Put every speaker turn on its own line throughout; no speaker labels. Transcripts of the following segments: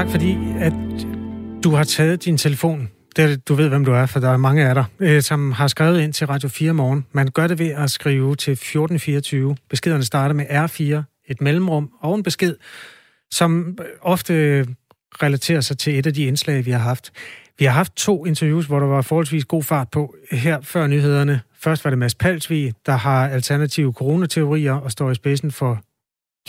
tak fordi, at du har taget din telefon. Det, du ved, hvem du er, for der er mange af dig, øh, som har skrevet ind til Radio 4 morgen. Man gør det ved at skrive til 1424. Beskederne starter med R4, et mellemrum og en besked, som ofte relaterer sig til et af de indslag, vi har haft. Vi har haft to interviews, hvor der var forholdsvis god fart på her før nyhederne. Først var det Mads Palsvig, der har alternative coronateorier og står i spidsen for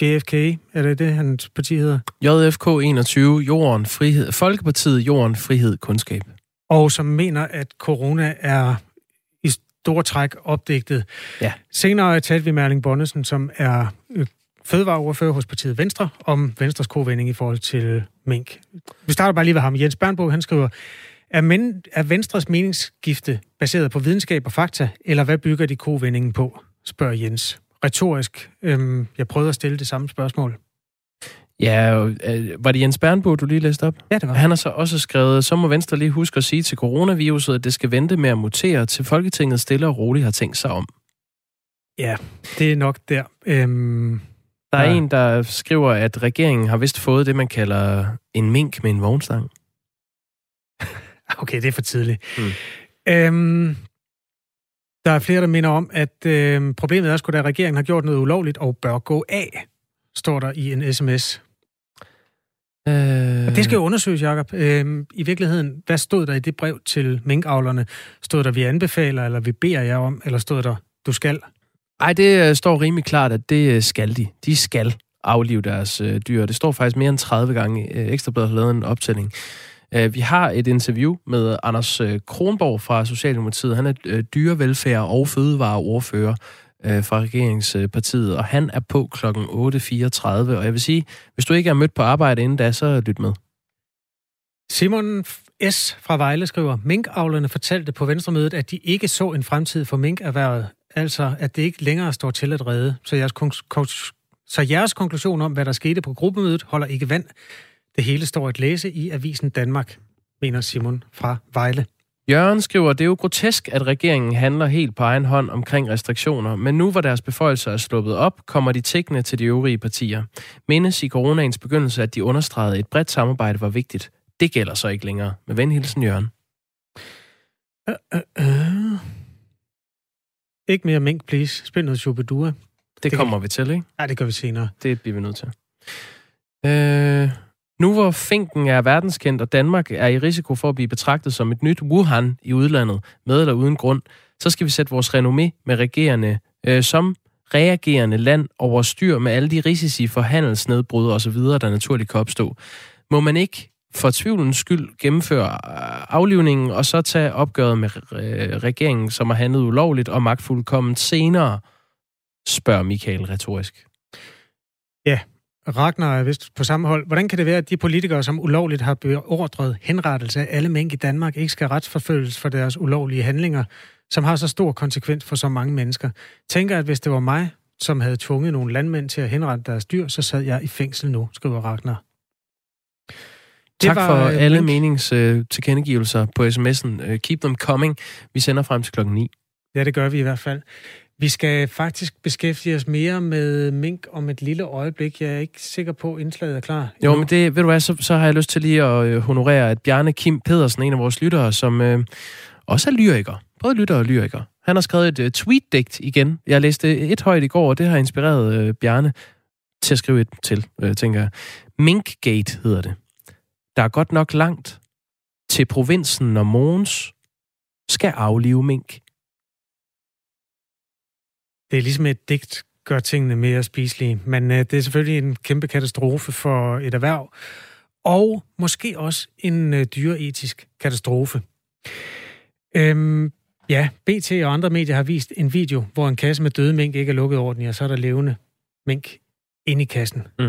JFK, er det det, hans parti hedder?
JFK 21, Jorden, Frihed, Folkepartiet, Jorden, Frihed, Kundskab.
Og som mener, at corona er i store træk opdigtet.
Ja.
Senere talte vi med Erling Bonnesen, som er øh, fødevareordfører hos partiet Venstre, om Venstres kovending i forhold til mink. Vi starter bare lige ved ham. Jens Bernbo, han skriver, er, men, er Venstres meningsskifte baseret på videnskab og fakta, eller hvad bygger de kovendingen på, spørger Jens retorisk. Øhm, jeg prøvede at stille det samme spørgsmål.
Ja, øh, var det Jens Bernbo, du lige læste op?
Ja, det var.
Han har så også skrevet, så må Venstre lige huske at sige til coronaviruset, at det skal vente med at mutere, til Folketinget stille og roligt har tænkt sig om.
Ja, det er nok der. Øhm,
der er ja. en, der skriver, at regeringen har vist fået det, man kalder en mink med en vognstang.
Okay, det er for tidligt. Mm. Øhm, der er flere, der minder om, at øh, problemet er sgu, at regeringen har gjort noget ulovligt og bør gå af, står der i en sms. Øh... Og det skal jo undersøges, Jacob. Øh, I virkeligheden, hvad stod der i det brev til minkavlerne? Stod der, vi anbefaler, eller vi beder jer om, eller stod der, du skal?
Ej, det øh, står rimelig klart, at det øh, skal de. De skal aflive deres øh, dyr. Det står faktisk mere end 30 gange. Øh, Ekstrabladet har lavet en optælling. Øh, vi har et interview med Anders øh, Kronborg fra Socialdemokratiet. Han er øh, dyrevelfærd- og fødevareordfører fra regeringspartiet, og han er på kl. 8.34. Og jeg vil sige, hvis du ikke er mødt på arbejde inden da, så lyt med.
Simon S. fra Vejle skriver, minkavlerne fortalte på Venstremødet, at de ikke så en fremtid for minkerhvervet, altså at det ikke længere står til at redde. Så jeres, så jeres konklusion om, hvad der skete på gruppemødet, holder ikke vand. Det hele står at læse i Avisen Danmark, mener Simon fra Vejle.
Jørgen skriver, det er jo grotesk, at regeringen handler helt på egen hånd omkring restriktioner, men nu hvor deres beføjelser er sluppet op, kommer de tækkende til de øvrige partier. Mindes i coronaens begyndelse, at de understregede, at et bredt samarbejde var vigtigt. Det gælder så ikke længere. Med venhilsen, Jørgen.
Uh, uh, uh. Ikke mere mink, please. Spil noget Shubidua. Det,
det kommer kan... vi til, ikke?
Nej, det gør vi senere.
Det bliver vi nødt til. Øh... Nu hvor finken er verdenskendt, og Danmark er i risiko for at blive betragtet som et nyt Wuhan i udlandet, med eller uden grund, så skal vi sætte vores renommé med regerende, øh, som reagerende land over styr med alle de risici for handelsnedbrud osv., der naturligt kan opstå. Må man ikke for tvivlens skyld gennemføre øh, aflivningen, og så tage opgøret med øh, regeringen, som har handlet ulovligt og magtfuldkommen senere, spørger Michael retorisk.
Ja, Ragnar er vist på samme hold. Hvordan kan det være, at de politikere, som ulovligt har beordret henrettelse af alle mængder i Danmark, ikke skal retsforfølges for deres ulovlige handlinger, som har så stor konsekvens for så mange mennesker? Tænker, at hvis det var mig, som havde tvunget nogle landmænd til at henrette deres dyr, så sad jeg i fængsel nu, skriver Ragnar.
Det tak var, for øh, alle meningstilkendegivelser på sms'en. Øh, keep them coming. Vi sender frem til klokken 9.
Ja, det gør vi i hvert fald. Vi skal faktisk beskæftige os mere med mink om et lille øjeblik. Jeg er ikke sikker på, at indslaget er klar.
Jo, men det, ved du hvad, så, så har jeg lyst til lige at øh, honorere, at Bjarne Kim Pedersen, en af vores lyttere, som øh, også er lyriker, både lytter og lyriker, han har skrevet et uh, tweet-digt igen. Jeg læste et højt i går, og det har inspireret uh, Bjarne til at skrive et til, uh, tænker jeg. Minkgate hedder det. Der er godt nok langt til provinsen, når Måns skal aflive mink.
Det er ligesom et digt gør tingene mere spiselige, men øh, det er selvfølgelig en kæmpe katastrofe for et erhverv, og måske også en øh, dyreetisk katastrofe. Øhm, ja, BT og andre medier har vist en video, hvor en kasse med døde mink ikke er lukket ordentligt, og så er der levende mink inde i kassen. Mm.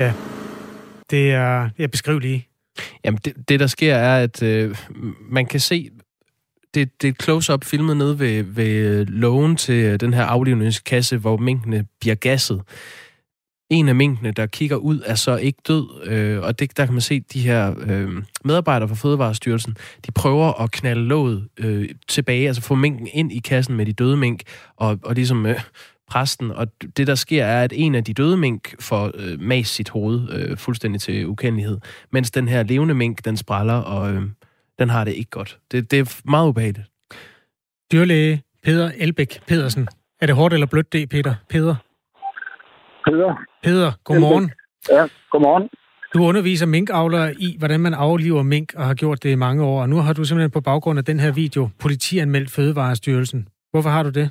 Ja, det er, jeg beskriver lige
Jamen, det, det der sker er, at øh, man kan se, det, det er close-up filmet nede ved, ved øh, lågen til øh, den her aflivningskasse, hvor minkene bliver gasset. En af minkene, der kigger ud, er så ikke død, øh, og det, der kan man se, de her øh, medarbejdere fra Fødevarestyrelsen, de prøver at knalde låget øh, tilbage, altså få minken ind i kassen med de døde mink, og, og ligesom øh, præsten, og det der sker er, at en af de døde mink får øh, mas sit hoved øh, fuldstændig til ukendelighed, mens den her levende mink, den spræller, og øh, den har det ikke godt. Det, det er meget ubehageligt.
Dyrlæge Peter Elbæk Pedersen. Er det hårdt eller blødt det, Peter? Peter?
Peder.
Peder, godmorgen.
Ja, godmorgen.
Du underviser minkavlere i, hvordan man afliver mink, og har gjort det i mange år. Og nu har du simpelthen på baggrund af den her video politianmeldt Fødevarestyrelsen. Hvorfor har du det?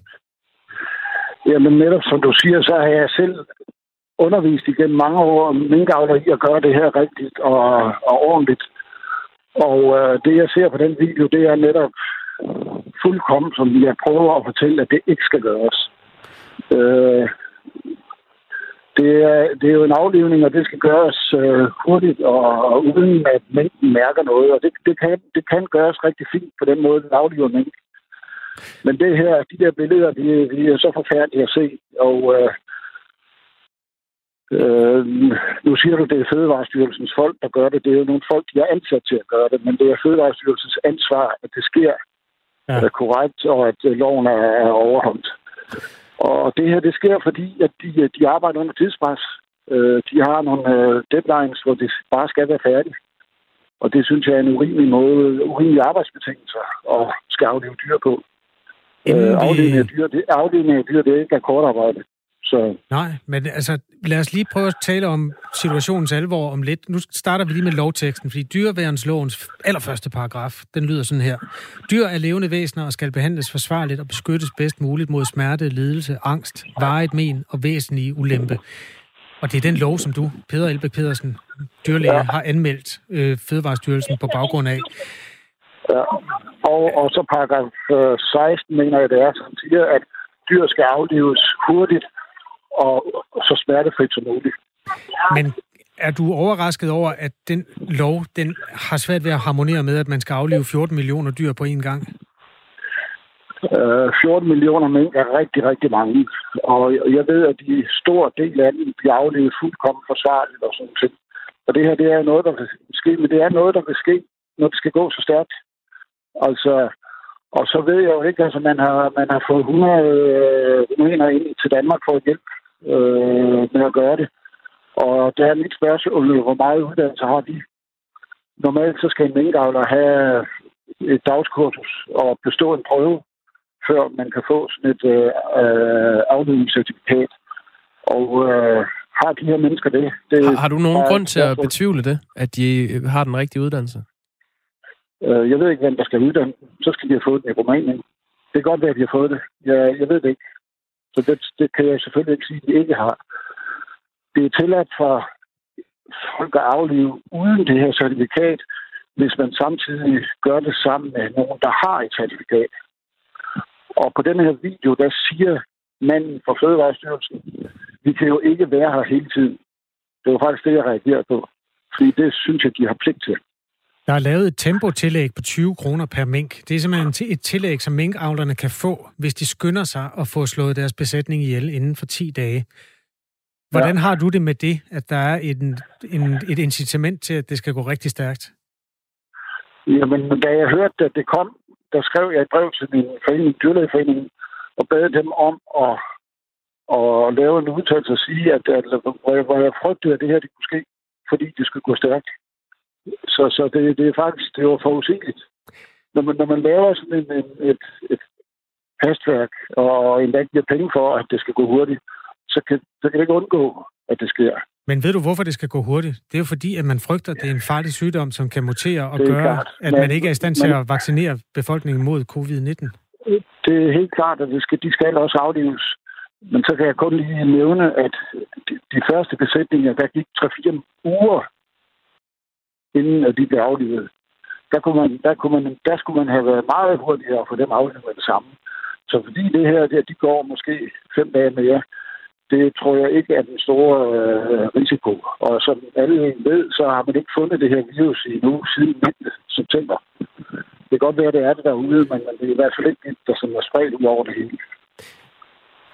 Jamen netop som du siger, så har jeg selv undervist igennem mange år minkavler i at gøre det her rigtigt og, og ordentligt. Og øh, det jeg ser på den video, det er netop fuldkommen, som jeg prøver at fortælle, at det ikke skal gøres. Øh, det, er, det er jo en aflivning, og det skal gøres øh, hurtigt og, og uden at mængden mærker noget. Og det, det, kan, det kan gøres rigtig fint på den måde, at afliver mængden. Men det her, de der billeder, de, de er så forfærdelige at se. Og øh, øh, nu siger du, det er Fødevarestyrelsens folk, der gør det. Det er jo nogle folk, de er ansat til at gøre det. Men det er Fødevarestyrelsens ansvar, at det sker ja. korrekt, og at øh, loven er, er overholdt. Og det her, det sker, fordi at de, de arbejder under tidspres. Øh, de har nogle øh, deadlines, hvor det bare skal være færdigt. Og det synes jeg er en urimelig måde, urimelig arbejdsbetingelser at skal aflive dyr på. Inden øh, aflivning, af dyr, det, aflivning af dyr, det er ikke akkordarbejde. Så...
Nej, men altså, lad os lige prøve at tale om situationens alvor om lidt. Nu starter vi lige med lovteksten, fordi dyreværenslovens allerførste paragraf, den lyder sådan her. Dyr er levende væsener og skal behandles forsvarligt og beskyttes bedst muligt mod smerte, lidelse, angst, varigt men og væsentlige ulempe. Og det er den lov, som du, Peter Elbæk Pedersen, dyrlæge, ja. har anmeldt øh, Fødevarestyrelsen på baggrund af.
Ja. Og, og så paragraf 16, mener jeg, det er, som siger, at dyr skal aflives hurtigt og så smertefrit som muligt.
Men er du overrasket over, at den lov, den har svært ved at harmonere med, at man skal aflive 14 millioner dyr på én gang?
Uh, øh, 14 millioner mængder er rigtig, rigtig mange. Og jeg ved, at de store del af dem bliver aflevet fuldkommen forsvarligt og sådan noget. Og det her, det er noget, der kan ske, men det er noget, der kan ske, når det skal gå så stærkt. Altså, og så ved jeg jo ikke, altså man har, man har fået 100 øh, ind til Danmark for at hjælpe øh, med at gøre det. Og der er mit spørgsmål, hvor meget uddannelse har de? Normalt så skal en minkavler have et dagskursus og bestå en prøve, før man kan få sådan et øh afledningscertifikat. Og øh, har de her mennesker det? det
har, har du nogen grund til at betvivle det, at de har den rigtige uddannelse?
Øh, jeg ved ikke, hvem der skal uddanne Så skal de have fået den i Rumænien. Det kan godt være, at de har fået det. Jeg, jeg ved det ikke. Så det, det kan jeg selvfølgelig ikke sige, at de ikke har. Det er tilladt for folk at aflive uden det her certifikat, hvis man samtidig gør det sammen med nogen, der har et certifikat. Og på den her video, der siger manden fra Fødevarestyrelsen, vi kan jo ikke være her hele tiden. Det var faktisk det, jeg reagerede på. Fordi det synes jeg, de har pligt til.
Der er lavet et tempotillæg på 20 kroner per mink. Det er simpelthen et tillæg, som minkavlerne kan få, hvis de skynder sig at få slået deres besætning ihjel inden for 10 dage. Hvordan ja. har du det med det, at der er en, en, et incitament til, at det skal gå rigtig stærkt?
Jamen, da jeg hørte, at det kom, der skrev jeg et brev til min forening, dyrlægeforeningen, og bad dem om at, at lave en udtalelse og sige, at, at hvor, jeg, hvor jeg frygtede, at det her det kunne ske, fordi det skulle gå stærkt. Så, så det, det er faktisk det var forudsigeligt. Når man, når man laver sådan en, en, et, et hastværk, og endda giver penge for, at det skal gå hurtigt, så kan, så kan det ikke undgå, at det sker.
Men ved du, hvorfor det skal gå hurtigt? Det er jo fordi, at man frygter, at det er en farlig sygdom, som kan mutere og gøre, klart. at man ikke er i stand til at vaccinere befolkningen mod covid-19.
Det er helt klart, at det skal, de skal også aflives. Men så kan jeg kun lige nævne, at de, de første besætninger, der gik 3-4 uger inden at de blev aflivet. Der, kunne man, der, kunne man, der skulle man have været meget hurtigere for dem aflivet med det samme. Så fordi det her, der, de går måske fem dage mere, det tror jeg ikke er den store øh, risiko. Og som alle ved, så har man ikke fundet det her virus endnu nu siden 19. september. Det kan godt være, at det er det derude, men det er i hvert fald ikke det, der som er spredt ud over det hele.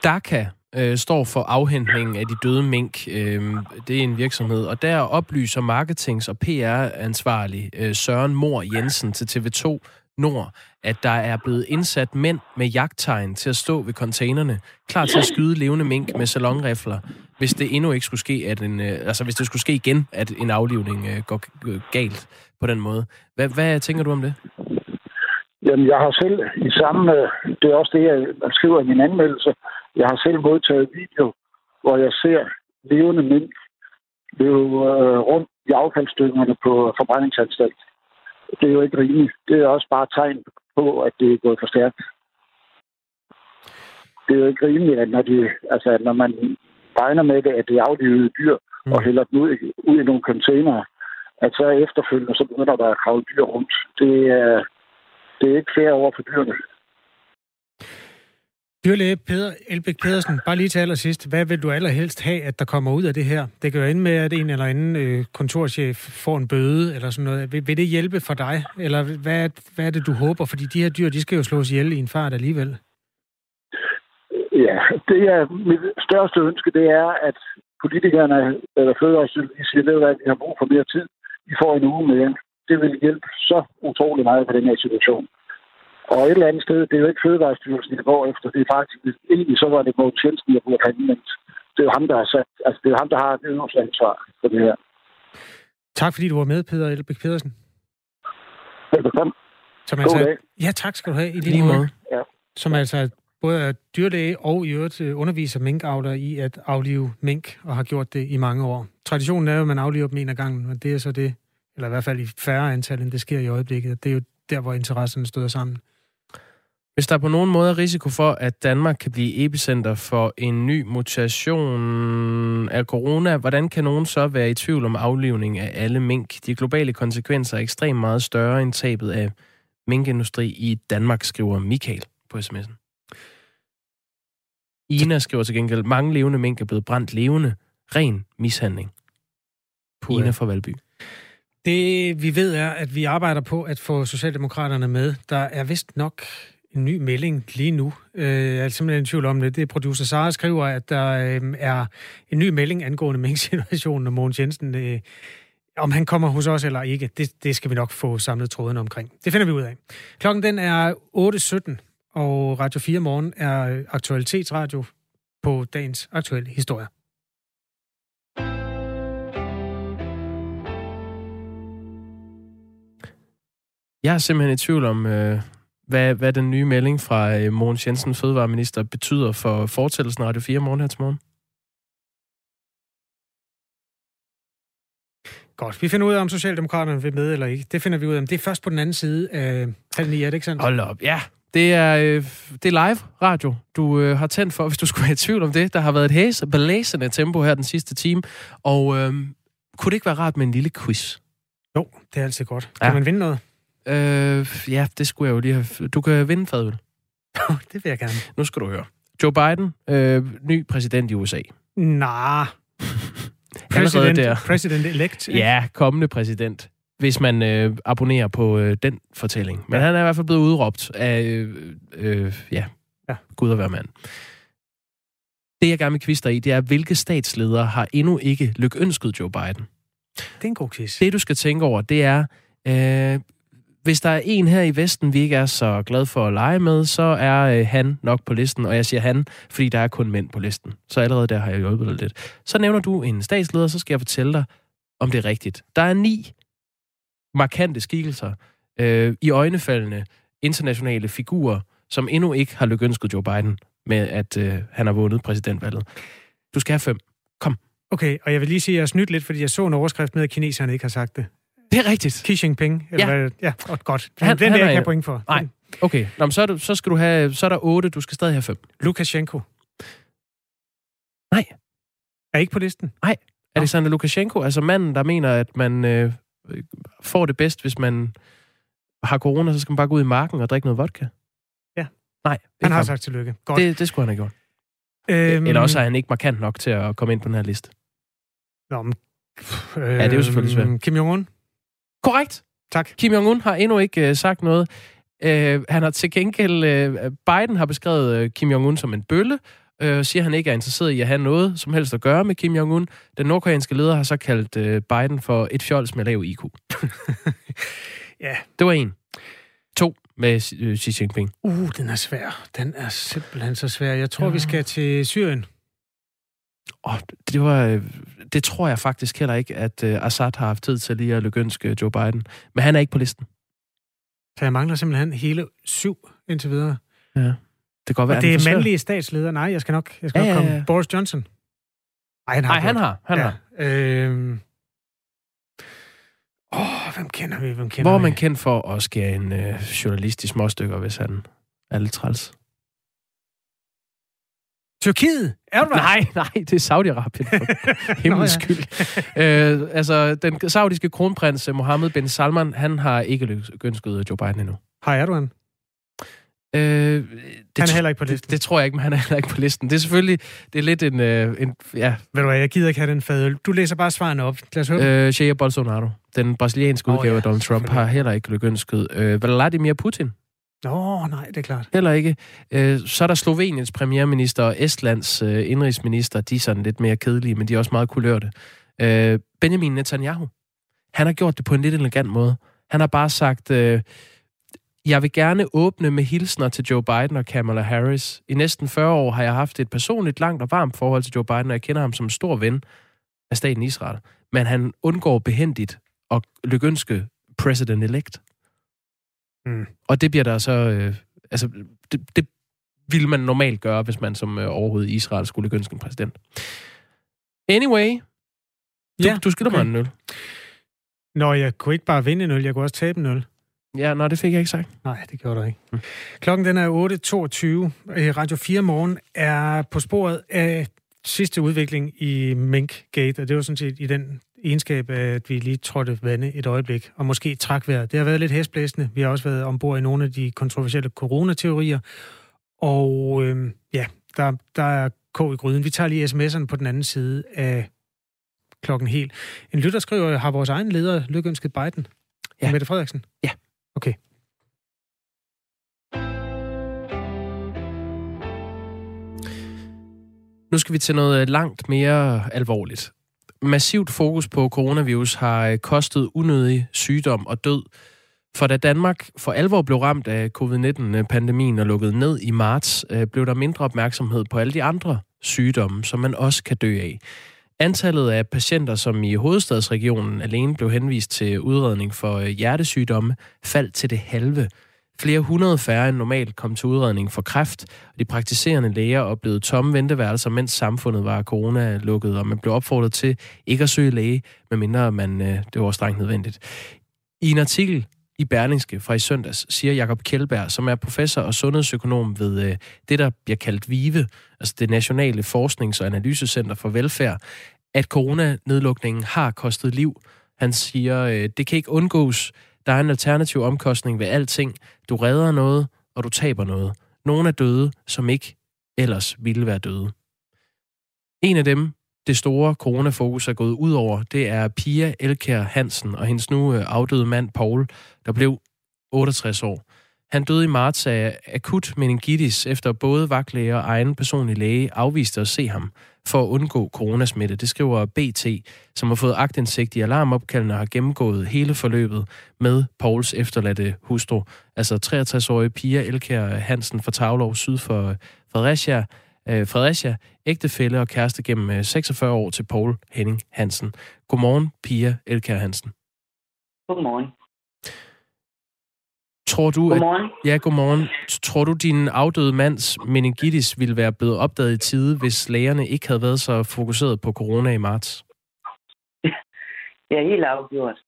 DACA, øh, står for afhentningen af de døde mink. Øh, det er en virksomhed, og der oplyser marketings- og PR-ansvarlig øh, Søren Mor Jensen til TV2 Nord, at der er blevet indsat mænd med jagttegn til at stå ved containerne, klar til at skyde levende mink med salonrifler, hvis det endnu ikke skulle ske, at en, øh, altså hvis det skulle ske igen, at en aflivning øh, går øh, galt på den måde. Hvad, hvad tænker du om det?
Jamen, jeg har selv i samme... Øh, det er også det, jeg skriver i min anmeldelse. Jeg har selv modtaget video, hvor jeg ser levende mink løbe øh, rundt i affaldsstykkerne på forbrændingsanstalt. Det er jo ikke rimeligt. Det er også bare tegn på, at det er gået for stærkt. Det er jo ikke rimeligt, at når, de, altså, at når man regner med det, at det er aflivede dyr, mm. og hælder dem ud, i- ud i nogle containere, at så efterfølgende, så begynder der at kravle dyr rundt. Det er, det er ikke fair over for dyrene.
Dyrlæge Peder Elbæk Pedersen, bare lige til allersidst. Hvad vil du allerhelst have, at der kommer ud af det her? Det kan jo ende med, at en eller anden øh, kontorchef får en bøde eller sådan noget. Vil, vil det hjælpe for dig? Eller hvad, hvad er det, du håber? Fordi de her dyr, de skal jo slås ihjel i en fart alligevel.
Ja, det er mit største ønske, det er, at politikerne eller fødevarestyrelsen siger, at vi har brug for mere tid. I får en uge mere. Det vil hjælpe så utrolig meget på den her situation. Og et eller andet sted, det er jo ikke Fødevarestyrelsen, der går efter. Det er faktisk, egentlig så var det Mogens Jensen, der burde have anvendt. Det er jo ham, der har sat, altså det er jo ham, der har det øverste ansvar for det her.
Tak fordi du var med, Peder Elbæk Pedersen.
Velbekomme.
Som
God
altså,
dag.
ja, tak skal du have i
Lige
måde.
Ja.
Som altså både er dyrlæge og i øvrigt øh, underviser minkavler i at aflive mink, og har gjort det i mange år. Traditionen er jo, at man afliver dem en af gangen, og det er så det, eller i hvert fald i færre antal, end det sker i øjeblikket. Det er jo der, hvor interesserne støder sammen.
Hvis der på nogen måde er risiko for, at Danmark kan blive epicenter for en ny mutation af corona, hvordan kan nogen så være i tvivl om aflivning af alle mink? De globale konsekvenser er ekstremt meget større end tabet af minkindustri i Danmark, skriver Michael på sms'en. Ina skriver til gengæld, mange levende mink er blevet brændt levende. Ren mishandling.
Puha.
Ina fra Valby.
Det vi ved er, at vi arbejder på at få Socialdemokraterne med. Der er vist nok en ny melding lige nu. Øh, Jeg er simpelthen i tvivl om det. Det er producer Sara skriver, at der øh, er en ny melding angående mink-situationen, og Mogens Jensen, øh, om han kommer hos os eller ikke, det, det skal vi nok få samlet tråden omkring. Det finder vi ud af. Klokken den er 8.17, og Radio 4 Morgen er aktualitetsradio på dagens aktuelle historie.
Jeg er simpelthen i tvivl om, øh, hvad, hvad den nye melding fra øh, Mogens Jensen, fødevareminister, betyder for fortællelsen Radio 4 morgen her til morgen.
Godt, vi finder ud af, om Socialdemokraterne vil med eller ikke. Det finder vi ud af. Men det er først på den anden side af halv ni, er det ikke sandt?
Hold op, ja. Det er, øh, det er live radio, du øh, har tændt for, hvis du skulle i tvivl om det. Der har været et hæs, belæsende tempo her den sidste time. Og øh, kunne det ikke være rart med en lille quiz?
Jo, det er altid godt.
Ja.
Kan man vinde noget?
Øh, ja, det skulle jeg jo lige have... Du kan vinde fadøl.
det vil jeg gerne.
Nu skal du høre. Joe Biden, øh, ny præsident i USA.
Nah.
Allerede
President,
der.
president elect. ikke?
Ja, kommende præsident, hvis man øh, abonnerer på øh, den fortælling. Men
Ja.
han er i hvert fald blevet udråbt af, øh, øh, ja,
Ja.
Gud at være mand. Det, jeg gerne vil kviste i, det er, hvilke statsledere har endnu ikke lykønsket Joe Biden?
Det er en god quiz.
Det, du skal tænke over, det er, øh, hvis der er en her i Vesten, vi ikke er så glad for at lege med, så er øh, han nok på listen. Og jeg siger han, fordi der er kun mænd på listen. Så allerede der har jeg hjulpet dig lidt. Så nævner du en statsleder, så skal jeg fortælle dig, om det er rigtigt. Der er ni markante skikkelser øh, i øjnefaldende internationale figurer, som endnu ikke har lykønsket Joe Biden med, at øh, han har vundet præsidentvalget. Du skal have fem.
Okay, og jeg vil lige sige, at jeg er snydt lidt, fordi jeg så en overskrift med, at kineserne ikke har sagt det.
Det er rigtigt.
Xi Jinping. Eller
Ja.
Hvad, ja, godt. godt.
Han-
Han, den
han
vil jeg
er
ikke point for.
Nej. Okay, Nå, men så, er du, så skal du have, så er der otte, du skal stadig have fem.
Lukashenko.
Nej.
Er ikke på listen?
Alexander Lukashenko, altså manden, der mener, at man øh, får det bedst, hvis man har corona, så skal man bare gå ud i marken og drikke noget vodka.
Ja.
Nej,
Han har
ham.
sagt tillykke. Godt.
Det, det skulle han have gjort.
øhm,
Eller også er han ikke markant nok til at komme ind på den her liste.
Nå, men, øh,
det er jo selvfølgelig svært.
Kim Jong-un.
Korrekt.
Tak.
Kim Jong-un har endnu ikke øh, sagt noget. Øh, han har til gengæld... Øh, Biden har beskrevet øh, Kim Jong-un som en bølle, øh, siger, han ikke er interesseret i at have noget som helst at gøre med Kim Jong-un. Den nordkoreanske leder har så kaldt øh, Biden for et fjols med lav IQ.
ja.
Det var en. To med øh, Xi Jinping.
Uh, den er svær. Den er simpelthen så svær. Jeg tror, ja. vi skal til Syrien.
Oh, det, var, øh, det tror jeg faktisk heller ikke, at uh, Assad har haft tid til lige at lykønske Joe Biden. Men han er ikke på listen.
Så jeg mangler simpelthen hele syv indtil videre.
Ja. Det kan godt være,
Og det er mandlige statsledere. Nej, jeg skal nok, jeg skal
Ja,
nok
ja,
komme.
ja.
Boris Johnson. Nej, han har.
Nej, han har. Han
ja.
har.
Øhm. Åh, hvem kender vi? Hvem kender
Hvor er
vi?
man kendt for at skære en øh, journalist i småstykker, hvis han er lidt træls?
Tyrkiet! Erdogan!
Nej, nej, det er Saudi-Arabien.
Ja.
skyld. øh, altså, den saudiske kronprins Mohammed bin Salman, han har ikke lykønsket Joe Biden endnu.
Har Erdogan?
Øh, det,
Han er heller ikke på
det,
listen.
det, tror jeg ikke, men han er heller ikke på listen. Det er selvfølgelig det er lidt en... Øh, en ja,
Ved du hvad, jeg gider ikke have den fadøl. Du læser bare svarene op. Lad os høre. Øh,
Jair Bolsonaro, den brasilianske udgave
ja,
af Donald Trump, har heller ikke lykønsket. Øh, Vladimir Putin,
Nå, nej, det er klart.
heller ikke. Øh, så er der Sloveniens premierminister og Estlands øh, indrigsminister. De er sådan lidt mere kedelige, men de er også meget kulørte. Øh, Benjamin Netanyahu. Han har gjort det på en lidt elegant måde. Han har bare sagt, øh, jeg vil gerne åbne med hilsner til Joe Biden og Kamala Harris. I næsten 40 år har jeg haft et personligt langt og varmt forhold til Joe Biden, og jeg kender ham som en stor ven af staten Israel. Men han undgår behendigt at lykønske president-elect.
Mm.
Og det bliver der så... Øh, altså, det, det ville man normalt gøre, hvis man som øh, overhovedet i Israel skulle lykønske en præsident. Anyway, du,
Ja,
du skylder
okay.
mig en øl.
Nå, jeg kunne ikke bare vinde en øl, jeg kunne også tabe en øl.
Ja, nej, det fik jeg ikke sagt.
Nej, det gjorde der ikke. Klokken den er 8.22. Øh, Radio 4 Morgen er på sporet af sidste udvikling i Minkgate, og det var sådan set i den egenskab, at vi lige trådte vande et øjeblik, og måske trak vejret. Det har været lidt hæsblæsende. Vi har også været ombord i nogle af de kontroversielle coronateorier, og øh, ja, der, der er kog i gryden. Vi tager lige sms'erne på den anden side af klokken helt. En lytter skriver, har vores egen leder lykønsket Biden?
Ja.
Mette Frederiksen?
Ja.
Okay.
Nu skal vi til noget langt mere alvorligt. Massivt fokus på coronavirus har øh, kostet unødig sygdom og død. For da Danmark for alvor blev ramt af covid-19-pandemien og lukket ned i marts, øh, blev der mindre opmærksomhed på alle de andre sygdomme, som man også kan dø af. Antallet af patienter, som i hovedstadsregionen alene blev henvist til udredning for øh, hjertesygdomme, faldt til det halve. Flere hundrede færre end normalt kom til udredning for kræft, og de praktiserende læger oplevede tomme venteværelser, mens samfundet var corona-lukket, og man blev opfordret til ikke at søge læge, medmindre man, øh, det var strengt nødvendigt. I en artikel i Berlingske fra i søndags siger Jakob Kjeldberg, som er professor og sundhedsøkonom ved øh, det, der bliver kaldt VIVE, altså det Nationale Forsknings- og Analysecenter for Velfærd, at coronanedlukningen har kostet liv. Han siger, øh, det kan ikke undgås. Der er en alternativ omkostning ved alting. Du redder noget, og du taber noget. Nogle er døde, som ikke ellers ville være døde. En af dem, det store coronafokus er gået ud over, det er Pia Elkær Hansen og hendes nu øh, afdøde mand Paul, der blev 68 år. Han døde i marts af akut meningitis, efter både vagtlæge og egen personlig læge afviste at se ham for at undgå coronasmitte. Det skriver BT, som har fået agtindsigt i alarmopkaldene og har gennemgået hele forløbet med Pauls efterladte hustru, altså 63-årige Pia Elkær Hansen fra Tavlov syd for Fredericia, øh, Fredericia, ægtefælle og kæreste gennem øh, 46 år til Paul Henning Hansen. Godmorgen, Pia Elkær Hansen.
Godmorgen.
Tror du, at
Godmorgen.
Ja, godmorgen. Tror du, din afdøde mands meningitis ville være blevet opdaget i tide, hvis lægerne ikke havde været så fokuseret på corona i marts?
Jeg er helt afgjort.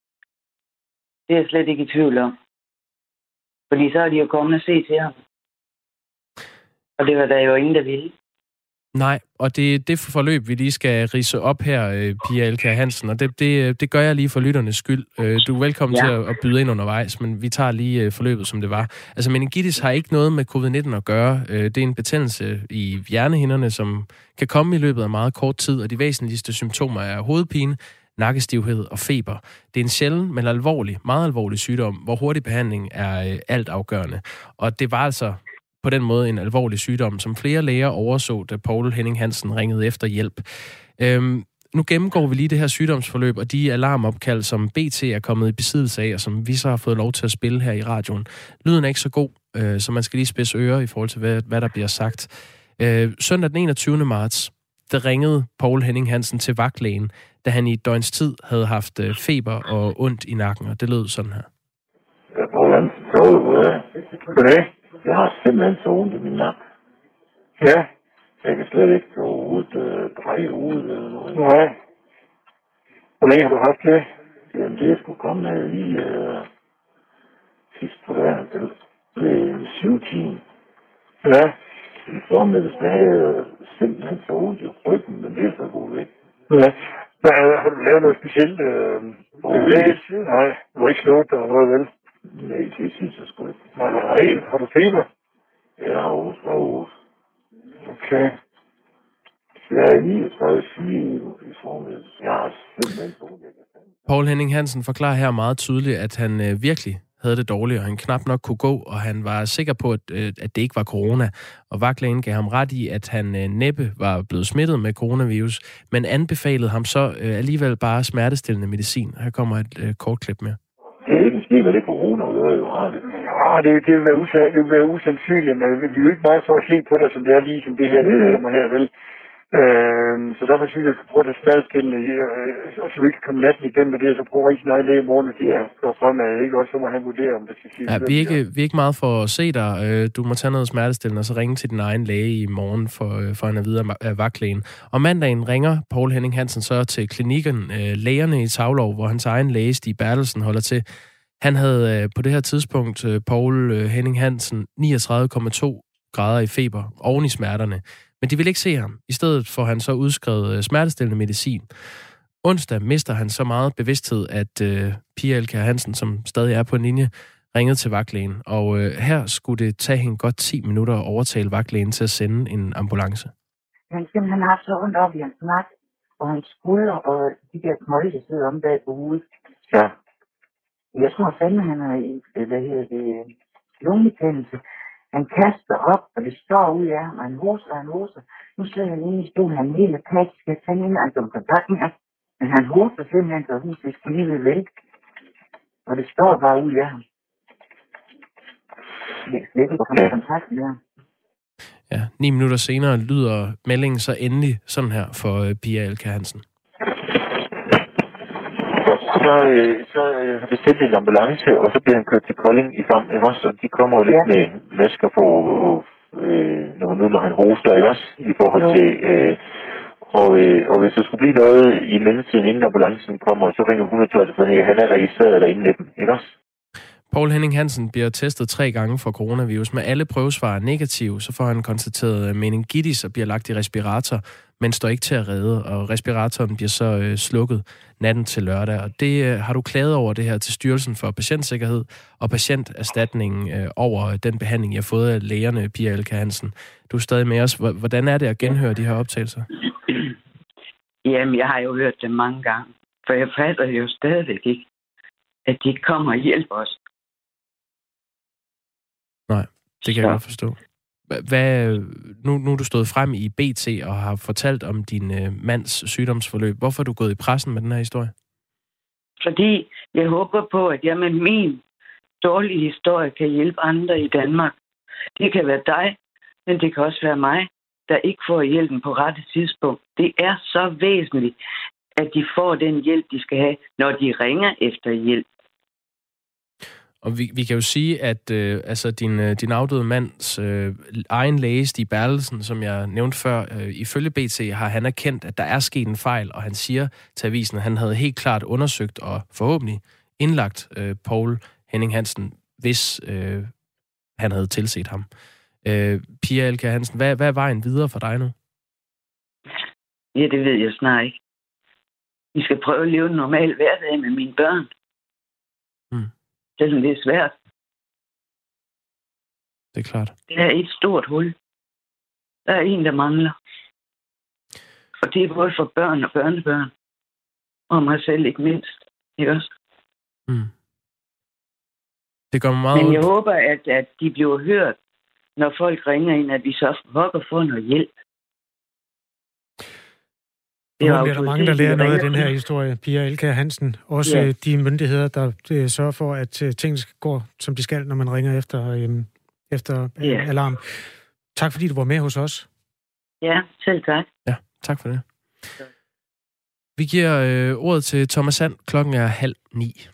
Det er jeg slet ikke i tvivl om. Fordi så er de jo kommet og se til ham. Og det var der jo ingen, der ville.
Nej, og det er det forløb, vi lige skal rise op her, øh, Pia Elkær Hansen, og det, det, det gør jeg lige for lytternes skyld. Øh, Du er velkommen ja. Til at, at byde ind undervejs, men vi tager lige øh, forløbet, som det var. Altså, meningitis har ikke noget med covid-19 at gøre. Øh, Det er en betændelse i hjernehinderne, som kan komme i løbet af meget kort tid, og de væsentligste symptomer er hovedpine, nakkestivhed og feber. Det er en sjælden, men alvorlig, meget alvorlig sygdom, hvor hurtig behandling er øh, alt afgørende. Og det var altså på den måde en alvorlig sygdom, som flere læger overså, da Paul Henning Hansen ringede efter hjælp. Øhm, nu gennemgår vi lige det her sygdomsforløb og de alarmopkald, som BT er kommet i besiddelse af, og som vi så har fået lov til at spille her i radioen. Lyden er ikke så god, øh, så man skal lige spidse ører i forhold til, hvad, hvad der bliver sagt. Øh, søndag den 21. marts, der ringede Paul Henning Hansen til vagtlægen, da han i et døgns tid havde haft øh, feber og ondt i nakken, og det lød sådan her.
Goddag. Jeg har simpelthen så ondt i min nakke. Ja. Jeg kan slet ikke gå ud, øh, dreje ud eller noget. Nej. Hvor længe har du haft det? Jamen, det er sgu komme med lige øh, sidst på dagen. Det blev syv timer. Ja. I formiddagsdag øh, simpelthen så ondt i ryggen, men det er så god væk. Ja. Hvad, har du lavet noget specielt? Øh, det Nej, du har ikke slået dig noget, vel? Nej, det synes jeg sgu ikke. Nej, har du feber? Ja, Aarhus, Aarhus. Okay. Jeg er 39 i formiddag. Jeg har simpelthen
Paul Henning Hansen forklarer her meget tydeligt, at han øh, virkelig havde det dårligt, og han knap nok kunne gå, og han var sikker på, at, øh, at det ikke var corona. Og vagtlægen gav ham ret i, at han øh, næppe var blevet smittet med coronavirus, men anbefalede ham så øh, alligevel bare smertestillende medicin. Her kommer et øh, kort klip mere.
Det er ikke med det corona, det er jo Ja, det, det, vil være usandt, det vil være usandsynligt, men vi er jo ikke meget for at se på det, som det er lige som det her, det er her, vel? Øh, så derfor synes jeg, at vi skal prøve at spadskille, øh, og så vi ikke komme natten igennem med det, så prøve rigtig nej læge i morgen, det er går fremad, ikke? Og så må han vurdere, om det skal sige.
Ja, vi, er ikke, vi er ikke meget for at se dig. Øh, du må tage noget smertestillende, og så ringe til din egen læge i morgen, for, øh, for han er videre af vagtlægen. Og mandagen ringer Paul Henning Hansen så til klinikken, lægerne i Tavlov, hvor hans egen læge, Stig Bertelsen, holder til. Han havde på det her tidspunkt, Paul Henning Hansen, 39,2 grader i feber, oven i smerterne. Men de vil ikke se ham. I stedet får han så udskrevet øh, smertestillende medicin. Onsdag mister han så meget bevidsthed, at uh, Pia Elkær Hansen, som stadig er på en linje, ringede til vagtlægen. Og uh, her skulle det tage hende godt 10 minutter at overtale vagtlægen til at sende en ambulance.
Han simpelthen har så ondt op i hans nat, og hans skulder og de der knolde, der sidder om bag på hovedet.
Ja.
Jeg tror fandme, han har hvad hedder det, lungebetændelse. Han kaster op, og det står ud af ham, og han hoster, han hoster. Nu sidder han inde i stolen, han er helt apatisk, jeg tager ind, han kontakt med ham. Men han hoster simpelthen, så huset skal lige vil vælte. Og det står bare ud af ham. Jeg kan ikke komme i kontakt med ham.
Ja, ni minutter senere lyder meldingen så endelig sådan her for uh, Pia Elke Hansen
så, øh, så øh, bestilte en ambulance, og så bliver han kørt til Kolding i frem, ikke også? Og de kommer jo lidt med masker på, øh, når, nu, når han hoster, ikke også? I forhold til... Øh, og, øh, og hvis der skulle blive noget i mellemtiden, inden ambulancen kommer, så ringer 112, for han er registreret derinde med dem, ikke også?
Paul Henning Hansen bliver testet tre gange for coronavirus. Med alle prøvesvar negative, så får han konstateret meningitis og bliver lagt i respirator, men står ikke til at redde, og respiratoren bliver så øh, slukket natten til lørdag. Og det øh, har du klaget over det her til Styrelsen for Patientsikkerhed og Patienterstatningen øh, over den behandling, jeg har fået af lægerne, Pia Elke Hansen. Du er stadig med os. Hvordan er det at genhøre de her optagelser?
Jamen, jeg har jo hørt det mange gange, for jeg fatter jo stadigvæk ikke, at de kommer og hjælper os.
Nej, det kan jeg godt forstå. Hvad, nu, nu er du stået frem i BT og har fortalt om din øh, mands sygdomsforløb. Hvorfor er du gået i pressen med den her historie?
Fordi jeg håber på, at jeg med min dårlige historie kan hjælpe andre i Danmark. Det kan være dig, men det kan også være mig, der ikke får hjælpen på rette tidspunkt. Det er så væsentligt, at de får den hjælp, de skal have, når de ringer efter hjælp.
Og vi, vi kan jo sige, at øh, altså din, øh, din afdøde mands øh, egen læge, Stig Bertelsen, som jeg nævnte før, øh, ifølge BT har han erkendt, at der er sket en fejl, og han siger til avisen, at han havde helt klart undersøgt og forhåbentlig indlagt øh, Paul Henning Hansen, hvis øh, han havde tilset ham. Øh, Pia Elke Hansen, hvad, hvad er vejen videre for dig nu?
Ja, det ved jeg snart ikke. Vi skal prøve at leve en normal hverdag med mine børn. Selvom det er svært.
Det er klart.
Det er et stort hul. Der er en, der mangler. Og det er både for børn og børnebørn. Og mig selv ikke mindst. Ikke også? Mm.
Det gør mig meget
Men jeg håber, at, at de bliver hørt, når folk ringer ind, at vi så pokker få noget hjælp.
Det nu bliver der mange, der lærer noget af den her historie. Pia Elke Hansen. Også ja. de myndigheder, der øh, sørger for, at øh, tingene går, som de skal, når man ringer efter, øhm, efter ja. alarm. Tak fordi du var med hos os.
Ja, selv tak.
Ja, tak for det. Vi giver øh, ordet til Thomas Sand. Klokken er halv ni.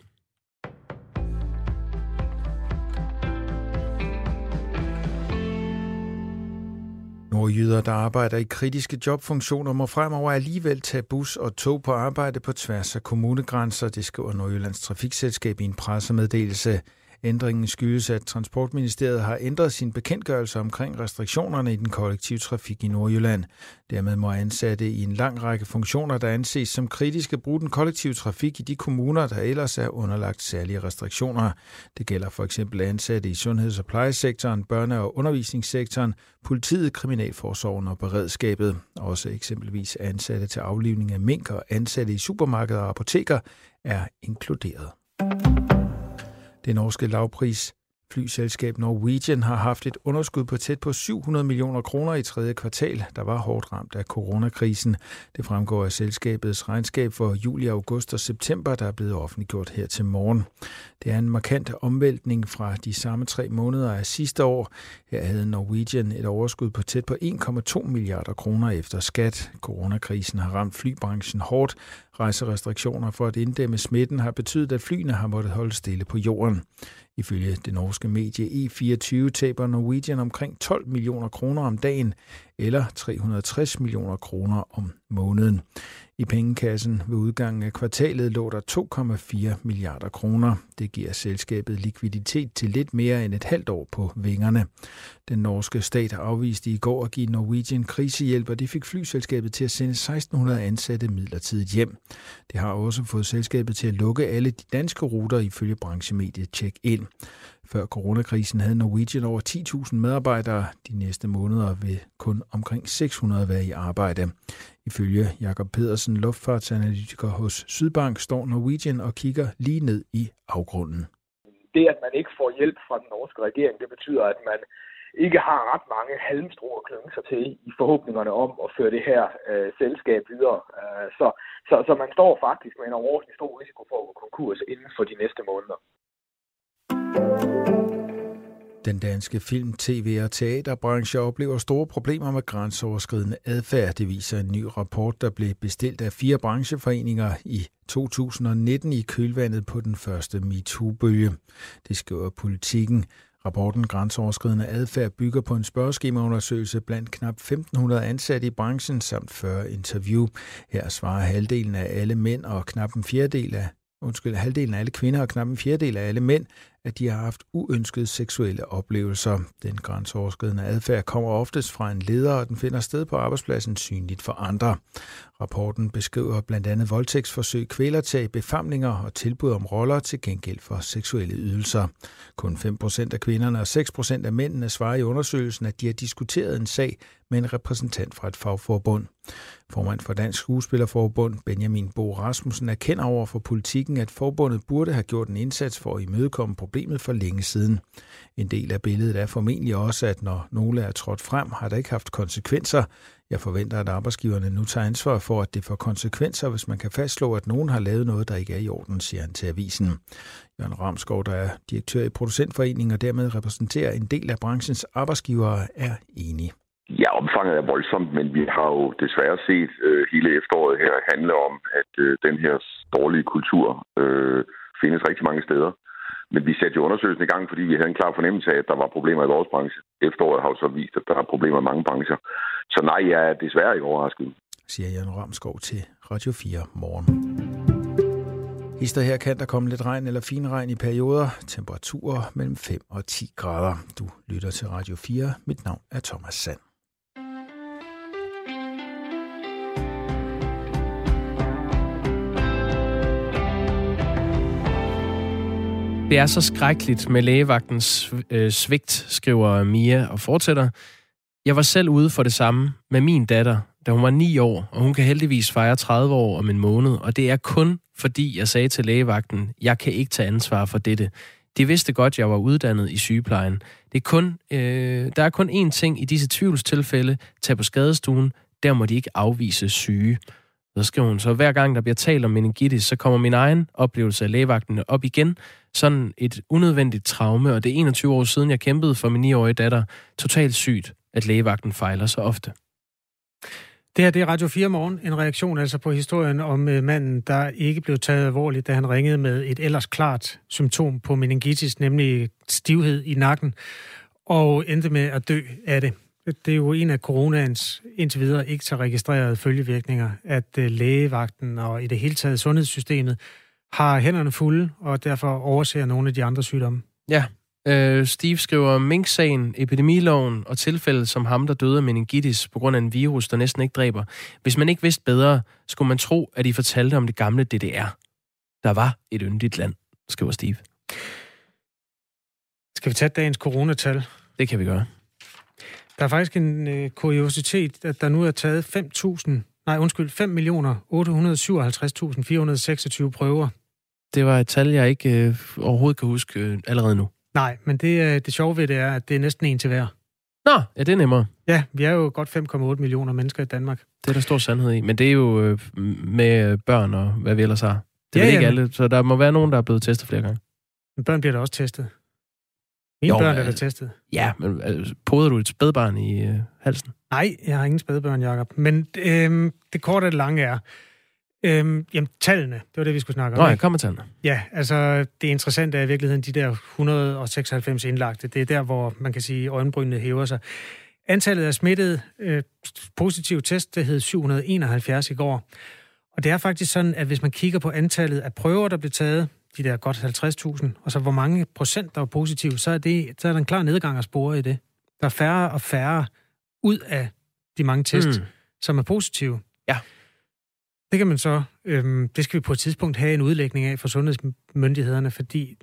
Nordjyder, der arbejder i kritiske jobfunktioner, må fremover alligevel tage bus og tog på arbejde på tværs af kommunegrænser, det skriver Nordjyllands Trafikselskab i en pressemeddelelse. Ændringen skyldes, at Transportministeriet har ændret sin bekendtgørelse omkring restriktionerne i den kollektive trafik i Nordjylland. Dermed må ansatte i en lang række funktioner, der anses som kritiske, bruge den kollektive trafik i de kommuner, der ellers er underlagt særlige restriktioner. Det gælder for eksempel ansatte i sundheds- og plejesektoren, børne- og undervisningssektoren, politiet, kriminalforsorgen og beredskabet. Også eksempelvis ansatte til aflivning af mink og ansatte i supermarkeder og apoteker er inkluderet. Det norske lavpris Flyselskab Norwegian har haft et underskud på tæt på 700 millioner kroner i tredje kvartal, der var hårdt ramt af coronakrisen. Det fremgår af selskabets regnskab for juli, august og september, der er blevet offentliggjort her til morgen. Det er en markant omvæltning fra de samme tre måneder af sidste år. Her havde Norwegian et overskud på tæt på 1,2 milliarder kroner efter skat. Coronakrisen har ramt flybranchen hårdt. Rejserestriktioner for at inddæmme smitten har betydet, at flyene har måttet holde stille på jorden. Ifølge det norske medie E24 taber Norwegian omkring 12 millioner kroner om dagen, eller 360 millioner kroner om måneden. I pengekassen ved udgangen af kvartalet lå der 2,4 milliarder kroner. Det giver selskabet likviditet til lidt mere end et halvt år på vingerne. Den norske stat afviste i går at give Norwegian krisehjælp, og det fik flyselskabet til at sende 1600 ansatte midlertidigt hjem. Det har også fået selskabet til at lukke alle de danske ruter ifølge branchemediet Check-in. Før coronakrisen havde Norwegian over 10.000 medarbejdere. De næste måneder vil kun omkring 600 være i arbejde. Ifølge Jakob Pedersen, luftfartsanalytiker hos Sydbank, står Norwegian og kigger lige ned i afgrunden.
Det, at man ikke får hjælp fra den norske regering, det betyder, at man ikke har ret mange halmstrå at klynge sig til i forhåbningerne om at føre det her øh, selskab videre. Øh, så, så, så man står faktisk med en overordentlig stor risiko for at gå konkurs inden for de næste måneder.
Den danske film, tv- og teaterbranche oplever store problemer med grænseoverskridende adfærd. Det viser en ny rapport, der blev bestilt af fire brancheforeninger i 2019 i kølvandet på den første MeToo-bølge. Det skriver politikken. Rapporten Grænseoverskridende adfærd bygger på en spørgeskemaundersøgelse blandt knap 1500 ansatte i branchen samt 40 interview. Her svarer halvdelen af alle mænd og knap en fjerdedel af undskyld, halvdelen af alle kvinder og knap en fjerdedel af alle mænd, at de har haft uønskede seksuelle oplevelser. Den grænseoverskridende adfærd kommer oftest fra en leder, og den finder sted på arbejdspladsen synligt for andre. Rapporten beskriver blandt andet voldtægtsforsøg, kvælertag, befamlinger og tilbud om roller til gengæld for seksuelle ydelser. Kun 5% af kvinderne og 6% af mændene svarer i undersøgelsen, at de har diskuteret en sag med en repræsentant fra et fagforbund. Formand for Dansk Skuespillerforbund, Benjamin Bo Rasmussen, erkender over for politikken, at forbundet burde have gjort en indsats for at imødekomme problemet for længe siden. En del af billedet er formentlig også, at når nogle er trådt frem, har det ikke haft konsekvenser. Jeg forventer, at arbejdsgiverne nu tager ansvar for, at det får konsekvenser, hvis man kan fastslå, at nogen har lavet noget, der ikke er i orden, siger han til avisen. Jørgen Ramskov, der er direktør i Producentforeningen og dermed repræsenterer en del af branchens arbejdsgivere, er enig.
Ja, omfanget er voldsomt, men vi har jo desværre set øh, hele efteråret her handle om, at øh, den her dårlige kultur øh, findes rigtig mange steder. Men vi satte jo undersøgelsen i gang, fordi vi havde en klar fornemmelse af, at der var problemer i vores branche. Efteråret har jo så vist, at der er problemer i mange brancher. Så nej, jeg er desværre ikke overrasket.
Siger Jan Ramskov til Radio 4 morgen. Hister her kan der komme lidt regn eller fin regn i perioder. Temperaturer mellem 5 og 10 grader. Du lytter til Radio 4. Mit navn er Thomas Sand.
Det er så skrækkeligt med lægevagtens øh, svigt, skriver Mia og fortsætter. Jeg var selv ude for det samme med min datter, da hun var 9 år, og hun kan heldigvis fejre 30 år om en måned, og det er kun fordi jeg sagde til lægevagten, jeg kan ikke tage ansvar for dette. De vidste godt, jeg var uddannet i sygeplejen. Det er kun, øh, der er kun én ting i disse tvivlstilfælde. Tag på skadestuen. Der må de ikke afvise syge. Så skriver hun så, hver gang der bliver talt om meningitis, så kommer min egen oplevelse af lægevagten op igen. Sådan et unødvendigt traume, og det er 21 år siden, jeg kæmpede for min 9-årige datter. Totalt sygt, at lægevagten fejler så ofte.
Det her det er Radio 4 morgen. En reaktion altså på historien om uh, manden, der ikke blev taget alvorligt, da han ringede med et ellers klart symptom på meningitis, nemlig stivhed i nakken, og endte med at dø af det. Det er jo en af coronaens indtil videre ikke så registrerede følgevirkninger, at uh, lægevagten og i det hele taget sundhedssystemet har hænderne fulde, og derfor overser nogle af de andre sygdomme.
Ja, Øh, Steve skriver, Mink-sagen, epidemiloven og tilfældet som ham, der døde af meningitis på grund af en virus, der næsten ikke dræber. Hvis man ikke vidste bedre, skulle man tro, at de fortalte om det gamle DDR. Der var et yndigt land, skriver Steve.
Skal vi tage dagens coronatal?
Det kan vi gøre.
Der er faktisk en øh, kuriositet, at der nu er taget 5.000, nej undskyld, 5.857.426 prøver.
Det var et tal, jeg ikke øh, overhovedet kan huske øh, allerede nu.
Nej, men det, øh, det sjove ved det er, at det er næsten en til hver.
Nå, ja, det er nemmere.
Ja, vi er jo godt 5,8 millioner mennesker i Danmark.
Det er der stor sandhed i. Men det er jo øh, med børn og hvad vi ellers har. Det er
Ja,
ikke
ja.
alle, så der må være nogen, der er blevet testet flere gange.
Men børn bliver da også testet. Mine
Jo,
børn er
øh,
da testet.
Ja, men øh, poder du et spædbarn i øh, halsen?
Nej, jeg har ingen spædbørn, Jacob. Men øhm, det korte og det lange er, øhm, jamen tallene, det var det, vi skulle snakke om. Ikke?
kommer til den.
Ja, altså det interessante er i virkeligheden de der 196 indlagte. Det er der, hvor man kan sige, at øjenbrynene hæver sig. Antallet af smittede øh, positive test, det hed 771 i går. Og det er faktisk sådan, at hvis man kigger på antallet af prøver, der blev taget, de der godt 50.000, og så hvor mange procent, der var positive, så er, det, så er der en klar nedgang at spore i det. Der er færre og færre ud af de mange test,
mm.
som er positive.
Ja.
Det kan man så, øhm, det skal vi på et tidspunkt have en udlægning af for sundhedsmyndighederne, fordi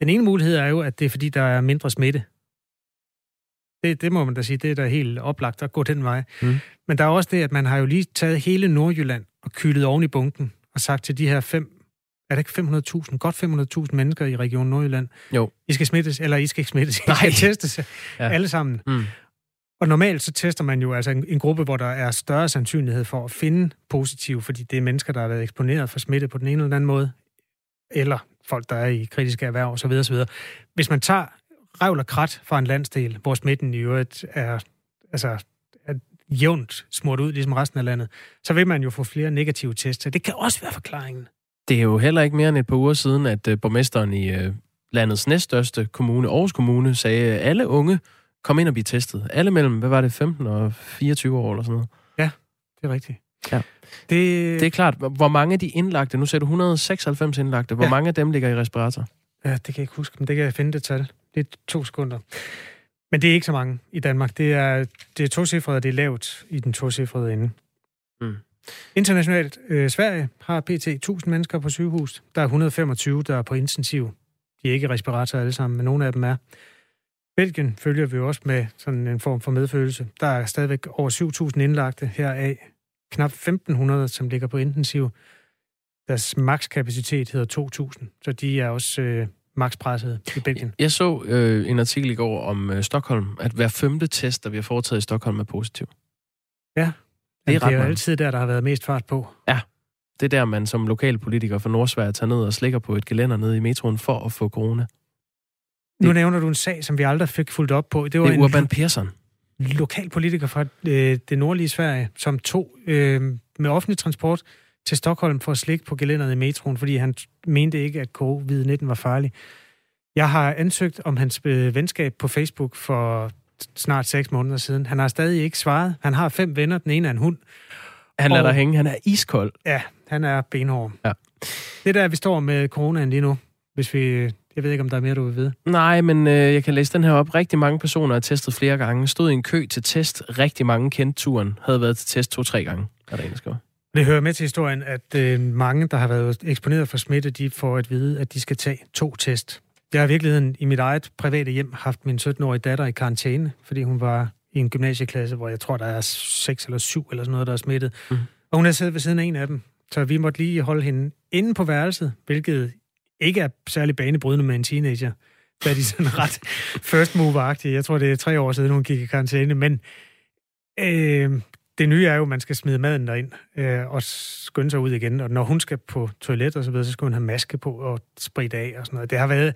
den ene mulighed er jo, at det er fordi, der er mindre smitte. Det, det må man da sige, det er da helt oplagt at gå den vej.
Mm.
Men der er også det, at man har jo lige taget hele Nordjylland og kyldet oven i bunken og sagt til de her fem, er det ikke 500.000, godt 500.000 mennesker i Region Nordjylland,
Jo.
I skal smittes, eller I skal ikke smittes, I
Nej.
skal testes
Ja.
alle sammen.
Mm.
Og normalt så tester man jo altså en, en gruppe, hvor der er større sandsynlighed for at finde positiv, fordi det er mennesker, der har været eksponeret for smitte på den ene eller den anden måde, eller folk, der er i kritiske erhverv osv. osv. Hvis man tager revl og krat fra en landsdel, hvor smitten i øvrigt er, altså, er jævnt smurt ud, ligesom resten af landet, så vil man jo få flere negative tester. Det kan også være forklaringen.
Det er jo heller ikke mere end et par uger siden, at øh, borgmesteren i øh, landets næststørste kommune, Aarhus Kommune, sagde, at alle unge kom ind og blive testet. Alle mellem, hvad var det, 15 og 24 år eller sådan noget.
Det er rigtigt.
Ja.
Det,
Det er klart, hvor mange af de indlagte, nu ser du 196 indlagte, hvor
Ja.
mange af dem ligger i respirator?
Ja, det kan jeg ikke huske, men det kan jeg finde det tal. Det er to sekunder. Men det er ikke så mange i Danmark. Det er, det er tocifrede, og det er lavt i den tocifrede ende.
Mm.
Internationalt, øh, Sverige har pt. 1000 mennesker på sygehus. Der er 125, der er på intensiv. De er ikke respirator alle sammen, men nogle af dem er. Belgien følger vi også med sådan en form for medfølelse. Der er stadigvæk over 7.000 indlagte heraf. Knap 1.500, som ligger på intensiv. Deres makskapacitet hedder 2.000, så de er også øh, makspresset i Belgien.
Jeg så øh, en artikel i går om øh, Stockholm, at hver femte test, der bliver foretaget i Stockholm, er positiv.
Ja,
Det er
det er jo
mange.
altid der, der har været mest fart på.
Det er der, man som lokalpolitiker fra Nordsverige tager ned og slikker på et gelænder nede i metroen for at få corona.
Nu
Det-
nævner du en sag, som vi aldrig fik fuldt op på. Det var
Det er
en
Urban Persson.
lokal politiker fra øh, det nordlige Sverige, som tog øh, med offentlig transport til Stockholm for at slikke på gelænderet i metroen, fordi han mente ikke, at covid-19 var farlig. Jeg har ansøgt om hans øh, venskab på Facebook for snart seks måneder siden. Han har stadig ikke svaret. Han har fem venner. Den ene er en hund.
Han lader
Og-
dig hænge. Han er iskold.
Ja, han er benhård.
Ja.
Det er der, vi står med coronaen lige nu. Hvis vi... Jeg ved ikke, om der er mere, du vil vide.
Nej, men øh, jeg kan læse den her op. Rigtig mange personer er testet flere gange. Stod i en kø til test. Rigtig mange kendte turen. Havde været til test to-tre gange. Er der en, der.
Det hører med til historien, at øh, mange, der har været eksponeret for smitte, de får at vide, at de skal tage to test. Jeg har i virkeligheden i mit eget private hjem haft min 17-årige datter i karantæne, fordi hun var i en gymnasieklasse, hvor jeg tror, der er seks eller syv eller sådan noget, der er smittet. Mm. Og hun er siddet ved siden af en af dem. Så vi måtte lige holde hende inde på værelset, hvilket ikke er særlig banebrydende med en teenager. Da er de sådan ret first mover-agtige. Jeg tror, det er tre år siden, hun gik i karantæne. Men øh, det nye er jo, at man skal smide maden derind øh, og skynde sig ud igen. Og når hun skal på toilet og så videre, så skal hun have maske på og spritte af og sådan noget. Det har været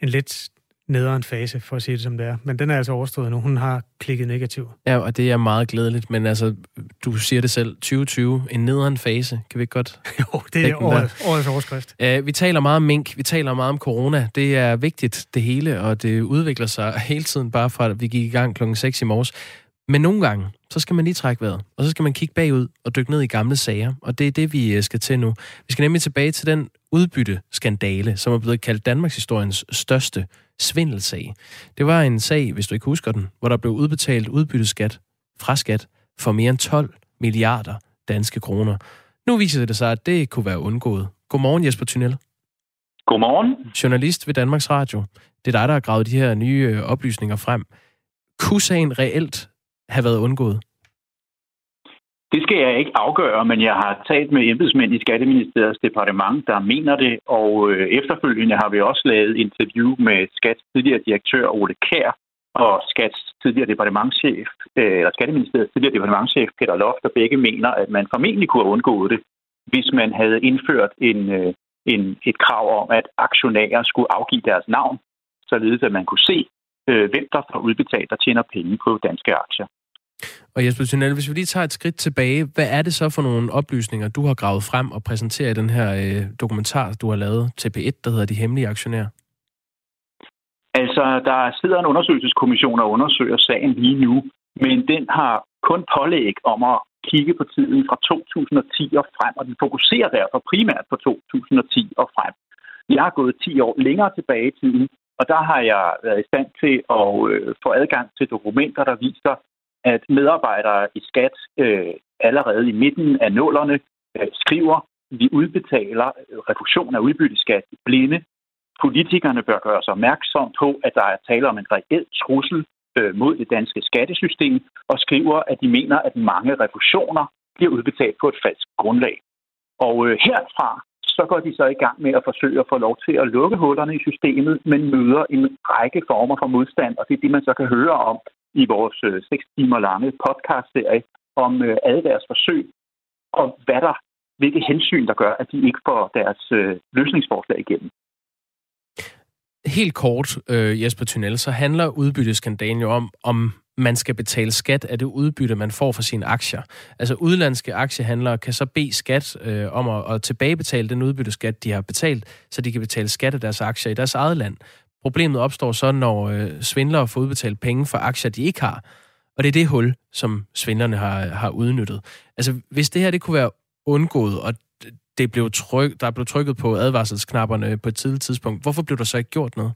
en lidt nederen fase, for at sige det som det er. Men den er altså overstået nu. Hun har klikket negativ.
Ja, og det er meget glædeligt. Men altså, du siger det selv, 2020, en nederen fase. Kan vi ikke godt...
jo, det er årets, årets overskrift.
Uh, vi taler meget om mink, vi taler meget om corona. Det er vigtigt, det hele, og det udvikler sig hele tiden, bare fra at vi gik i gang klokken 6 i morges. Men nogle gange, så skal man lige trække vejret, og så skal man kigge bagud og dykke ned i gamle sager, og det er det, vi øh, skal til nu. Vi skal nemlig tilbage til den udbytteskandale, som er blevet kaldt Danmarks historiens største svindelsag. Det var en sag, hvis du ikke husker den, hvor der blev udbetalt udbytteskat fra skat for mere end 12 milliarder danske kroner. Nu viser det sig, at det kunne være undgået. Godmorgen Jesper Thunel.
Godmorgen.
Journalist ved Danmarks Radio. Det er dig, der har gravet de her nye øh, oplysninger frem. Kunne sagen reelt have været undgået?
Det skal jeg ikke afgøre, men jeg har talt med embedsmænd i Skatteministeriets departement, der mener det, og øh, efterfølgende har vi også lavet interview med Skats tidligere direktør Ole Kær og Skats tidligere departementchef, øh, eller Skatteministeriets tidligere departementchef Peter Loft, der begge mener, at man formentlig kunne have undgået det, hvis man havde indført en, øh, en, et krav om, at aktionærer skulle afgive deres navn, således at man kunne se, hvem der får udbetalt og tjener penge på danske aktier.
Og Jesper Thunel, hvis vi lige tager et skridt tilbage, hvad er det så for nogle oplysninger, du har gravet frem og præsenteret i den her øh, dokumentar, du har lavet til P1, der hedder De Hemmelige Aktionærer?
Altså, der sidder en undersøgelseskommission og undersøger sagen lige nu, men den har kun pålæg om at kigge på tiden fra 2010 og frem, og den fokuserer derfor primært på 2010 og frem. Jeg har gået 10 år længere tilbage i tiden, og der har jeg været i stand til at øh, få adgang til dokumenter, der viser, at medarbejdere i skat øh, allerede i midten af nullerne øh, skriver, vi udbetaler øh, refusion af udbytteskat i blinde. Politikerne bør gøre sig opmærksom på, at der er tale om en reel trussel øh, mod det danske skattesystem, og skriver, at de mener, at mange refusioner bliver udbetalt på et falsk grundlag. Og øh, herfra så går de så i gang med at forsøge at få lov til at lukke hullerne i systemet, men møder en række former for modstand, og det er det, man så kan høre om i vores øh, 6 timer lange podcast-serie om øh, alle deres forsøg, og hvad der, hvilke hensyn, der gør, at de ikke får deres øh, løsningsforslag igennem.
Helt kort, øh, Jesper Tunnel, så handler udbytteskandalen jo om, om man skal betale skat af det udbytte, man får for sine aktier. Altså udlandske aktiehandlere kan så bede skat øh, om at, at tilbagebetale den udbytteskat, de har betalt, så de kan betale skat af deres aktier i deres eget land. Problemet opstår så, når øh, svindlere får udbetalt penge for aktier, de ikke har. Og det er det hul, som svindlerne har, har udnyttet. Altså, hvis det her det kunne være undgået, og det blev tryk, der blev trykket på advarselsknapperne øh, på et tidligt tidspunkt, hvorfor blev der så ikke gjort noget?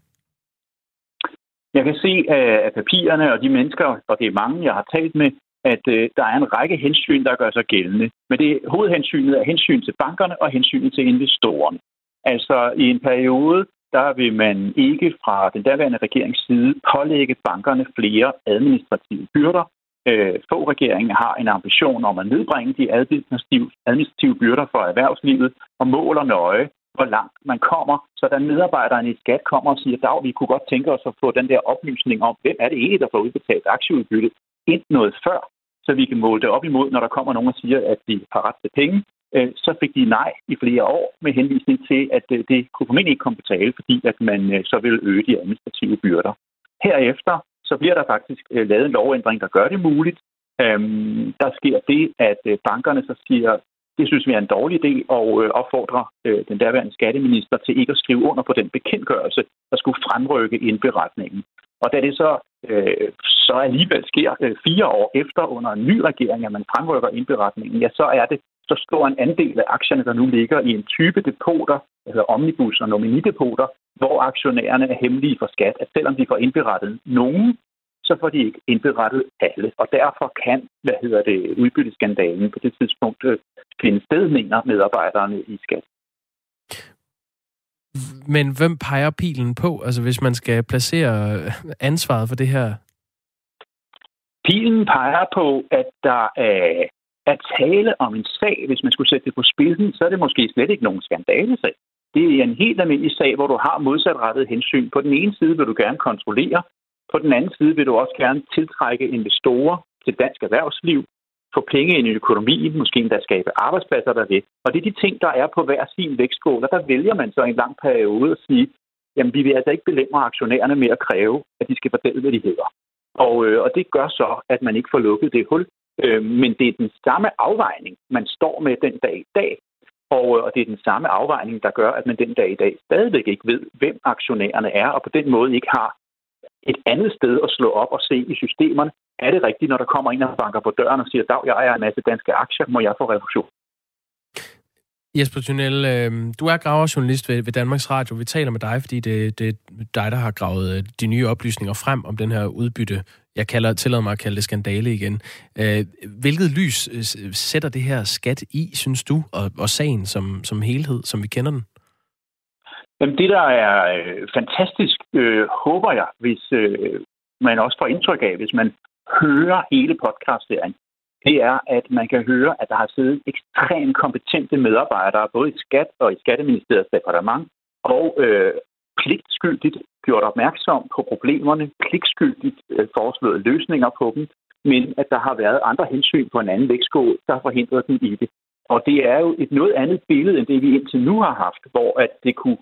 Jeg kan se øh, af papirerne og de mennesker, og det er mange, jeg har talt med, at øh, der er en række hensyn, der gør sig gældende. Men det hovedhensynet er hensyn til bankerne og hensynet til investorerne. Altså i en periode, der vil man ikke fra den daværende regerings side pålægge bankerne flere administrative byrder. Øh, få regeringen har en ambition om at nedbringe de administrative, administrative byrder for erhvervslivet og måler nøje, hvor langt man kommer, så da medarbejderne i skat kommer og siger, at vi kunne godt tænke os at få den der oplysning om, hvem er det egentlig, der får udbetalt aktieudbytte, ind noget før, så vi kan måle det op imod, når der kommer nogen og siger, at de har ret til penge, Øh, så fik de nej i flere år med henvisning til, at øh, det kunne formentlig ikke komme på tale, fordi at man øh, så ville øge de administrative byrder. Herefter så bliver der faktisk lavet en lovændring, der gør det muligt. Øhm, der sker det, at bankerne så siger, det synes vi er en dårlig idé, og opfordrer den daværende skatteminister til ikke at skrive under på den bekendtgørelse, der skulle fremrykke indberetningen. Og da det så, øh, så alligevel sker øh, fire år efter under en ny regering, at man fremrykker indberetningen, ja, så er det så stor en andel af aktierne, der nu ligger i en type depoter, altså omnibus og nominidepoter, hvor aktionærerne er hemmelige for skat, at selvom de får indberettet nogen, så får de ikke indberettet alle. Og derfor kan, hvad hedder det, udbytteskandalen på det tidspunkt øh, finde sted, mener medarbejderne i skat.
Men hvem peger pilen på, altså hvis man skal placere ansvaret for det her?
Pilen peger på, at der er at tale om en sag, hvis man skulle sætte det på spidsen, så er det måske slet ikke nogen skandalesag. Det er en helt almindelig sag, hvor du har modsatrettet hensyn. På den ene side vil du gerne kontrollere, på den anden side vil du også gerne tiltrække investorer til dansk erhvervsliv, få penge ind i økonomien, måske endda skabe arbejdspladser der ved. Og det er de ting, der er på hver sin vægtskål, og der vælger man så en lang periode at sige, jamen vi vil altså ikke belemre aktionærerne med at kræve, at de skal fortælle, hvad de hedder. Og, øh, og det gør så, at man ikke får lukket det hul. Øh, men det er den samme afvejning, man står med den dag i dag. Og, øh, og det er den samme afvejning, der gør, at man den dag i dag stadigvæk ikke ved, hvem aktionærerne er, og på den måde ikke har et andet sted at slå op og se i systemerne. Er det rigtigt, når der kommer en og banker på døren og siger, dag, jeg ejer en masse danske aktier, må jeg få refusion?
Jesper Thunel, øh, du er graverjournalist ved, ved Danmarks Radio. Vi taler med dig, fordi det, det er dig, der har gravet øh, de nye oplysninger frem om den her udbytte. Jeg kalder, tillader mig at kalde det skandale igen. Øh, hvilket lys øh, sætter det her skat i, synes du, og, og sagen som, som helhed, som vi kender den?
Jamen, det, der er øh, fantastisk, øh, håber jeg, hvis øh, man også får indtryk af, hvis man hører hele podcastserien, det er, at man kan høre, at der har siddet ekstremt kompetente medarbejdere, både i Skat og i Skatteministeriets departement, og øh, pligtskyldigt gjort opmærksom på problemerne, pligtskyldigt øh, foreslået løsninger på dem, men at der har været andre hensyn på en anden vægtskål, der har forhindret dem i det. Og det er jo et noget andet billede, end det vi indtil nu har haft, hvor at det kunne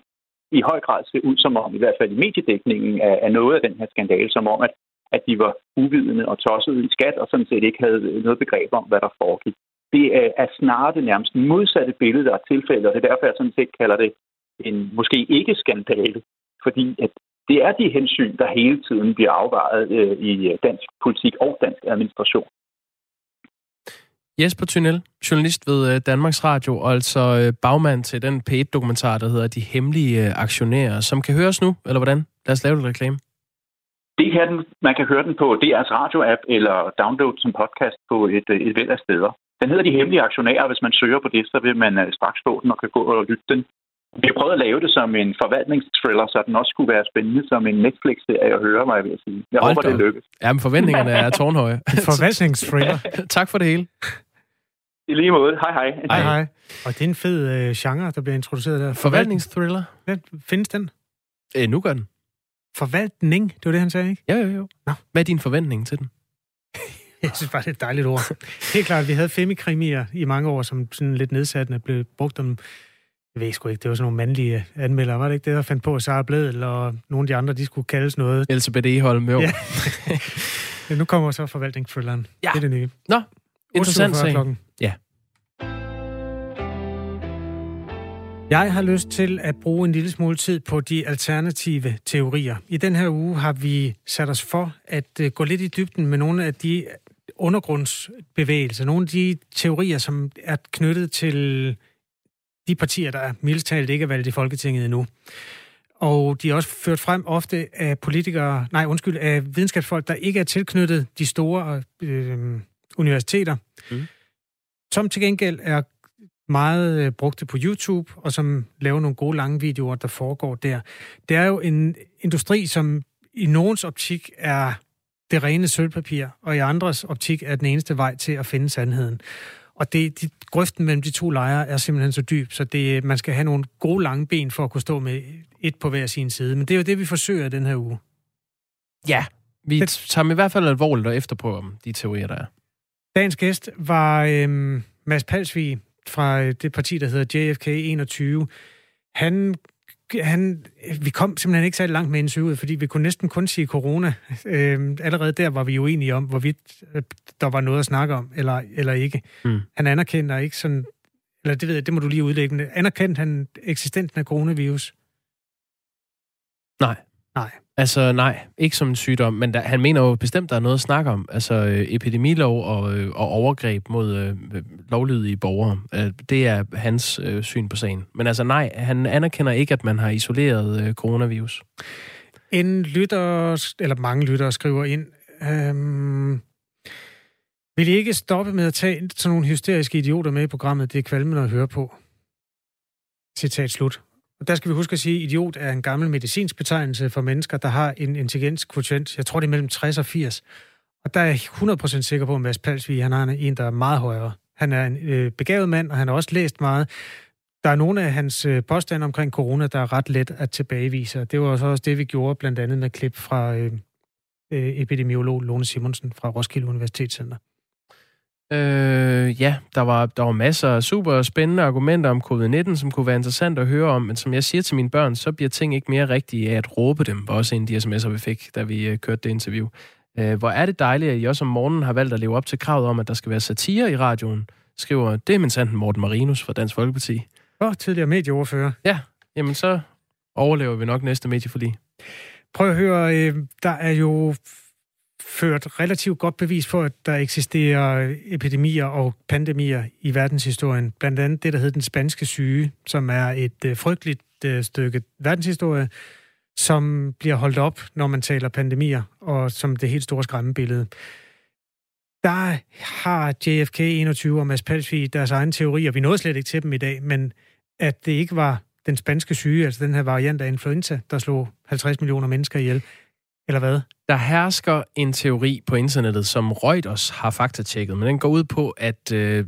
i høj grad se ud som om, i hvert fald i mediedækningen af, af noget af den her skandale, som om, at at de var uvidende og tossede i skat, og sådan set ikke havde noget begreb om, hvad der foregik. Det øh, er snarere det nærmest modsatte billede, der er tilfældet, og det er derfor, jeg sådan set kalder det en måske ikke skandale, fordi at det er de hensyn, der hele tiden bliver afvejet øh, i dansk politik og dansk administration.
Jesper Thunel, journalist ved øh, Danmarks Radio, og altså øh, bagmand til den P1-dokumentar, der hedder De Hemmelige Aktionærer, som kan høres nu, eller hvordan? Lad os lave lidt reklame.
Det her, den, man kan høre den på DR's radio-app eller download som podcast på et, øh, et væld af steder. Den hedder De Hemmelige Aktionærer. Hvis man søger på det, så vil man øh, straks få den og kan gå og lytte den. Vi har prøvet at lave det som en forvaltningsthriller, så den også skulle være spændende som en Netflix-serie at høre, mig, jeg vil sige. Jeg Hold håber, det lykkes.
Ja, men forventningerne er tårnhøje.
Forvaltningsthriller.
tak for det hele.
I lige måde. Hej, hej.
Hej, hej. Og det er en fed øh, genre, der bliver introduceret der.
Forvaltningsthriller.
Ja, findes den?
Æ, nu gør den.
Forvaltning, det var det, han sagde, ikke?
Jo, jo, jo. Nå. Hvad er din forventning til den?
Jeg synes bare, det er et dejligt ord. Helt klart, vi havde femikrimier i mange år, som sådan lidt nedsættende blev brugt om... Jeg ved sgu ikke, det var sådan nogle mandlige anmeldere, var det ikke det, der fandt på, Sara Bledel og nogle af de andre, de skulle kaldes noget?
Elisabeth Eholm, jo. Ja.
ja nu kommer så forvaltningsthrilleren. Ja. Det er det nye.
Nå, interessant sag. Ja.
Jeg har lyst til at bruge en lille smule tid på de alternative teorier. I den her uge har vi sat os for at øh, gå lidt i dybden med nogle af de undergrundsbevægelser, nogle af de teorier, som er knyttet til de partier, der er mildt talt ikke er valgt i Folketinget endnu. Og de er også ført frem ofte af politikere, nej undskyld, af videnskabsfolk, der ikke er tilknyttet de store øh, universiteter, mm. som til gengæld er meget øh, brugte på YouTube, og som laver nogle gode lange videoer, der foregår der. Det er jo en industri, som i nogens optik er det rene sølvpapir, og i andres optik er den eneste vej til at finde sandheden. Og det, de, grøften mellem de to lejre er simpelthen så dyb, så det, man skal have nogle gode lange ben for at kunne stå med et på hver sin side. Men det er jo det, vi forsøger den her uge.
Ja, vi det, tager i hvert fald alvorligt og efterpå om de teorier, der er.
Dagens gæst var øhm, Mads Palsvig, fra øh, det parti, der hedder JFK 21, han han, vi kom simpelthen ikke så langt med interviewet, fordi vi kunne næsten kun sige corona. Øh, allerede der var vi jo enige om, hvorvidt øh, der var noget at snakke om, eller, eller ikke. Mm. Han anerkender ikke sådan, eller det ved jeg, det må du lige udlægge, men anerkendte han eksistensen af coronavirus?
Nej.
Nej.
Altså nej, ikke som en sygdom, men der, han mener jo bestemt, der er noget at snakke om. Altså øh, epidemilov og, øh, og overgreb mod øh, lovlydige borgere. Øh, det er hans øh, syn på sagen. Men altså nej, han anerkender ikke, at man har isoleret øh, coronavirus.
En lytter, eller mange lyttere skriver ind, øhm, vil I ikke stoppe med at tage sådan nogle hysteriske idioter med i programmet? Det er kvalmende at høre på. Citat slut. Og der skal vi huske at sige, at idiot er en gammel medicinsk betegnelse for mennesker, der har en intelligenskvotient. Jeg tror, det er mellem 60 og 80. Og der er jeg 100% sikker på, at Mads Palsvig, han har en, der er meget højere. Han er en øh, begavet mand, og han har også læst meget. der er nogle af hans øh, påstande omkring corona, der er ret let at tilbagevise. Det var så også det, vi gjorde blandt andet med klip fra øh, øh, epidemiolog Lone Simonsen fra Roskilde Universitetscenter.
Øh, ja, der var, der var masser af super spændende argumenter om covid-19, som kunne være interessant at høre om, men som jeg siger til mine børn, så bliver ting ikke mere rigtige af at råbe dem, var også en af de sms'er, vi fik, da vi øh, kørte det interview. Øh, hvor er det dejligt, at I også om morgenen har valgt at leve op til kravet om, at der skal være satire i radioen, skriver det er min sanden Morten Marinus fra Dansk Folkeparti.
Og tidligere medieordfører.
Ja, jamen så overlever vi nok næste medieforlig.
Prøv at høre, øh, der er jo ført relativt godt bevis for, at der eksisterer epidemier og pandemier i verdenshistorien. Blandt andet det, der hedder den spanske syge, som er et øh, frygteligt øh, stykke verdenshistorie, som bliver holdt op, når man taler pandemier, og som det helt store skræmmebillede. Der har JFK 21 og Mads Palsvi deres egen teorier. Vi nåede slet ikke til dem i dag, men at det ikke var den spanske syge, altså den her variant af influenza, der slog 50 millioner mennesker ihjel, eller hvad?
Der hersker en teori på internettet, som Reuters har faktatjekket, men den går ud på, at øh,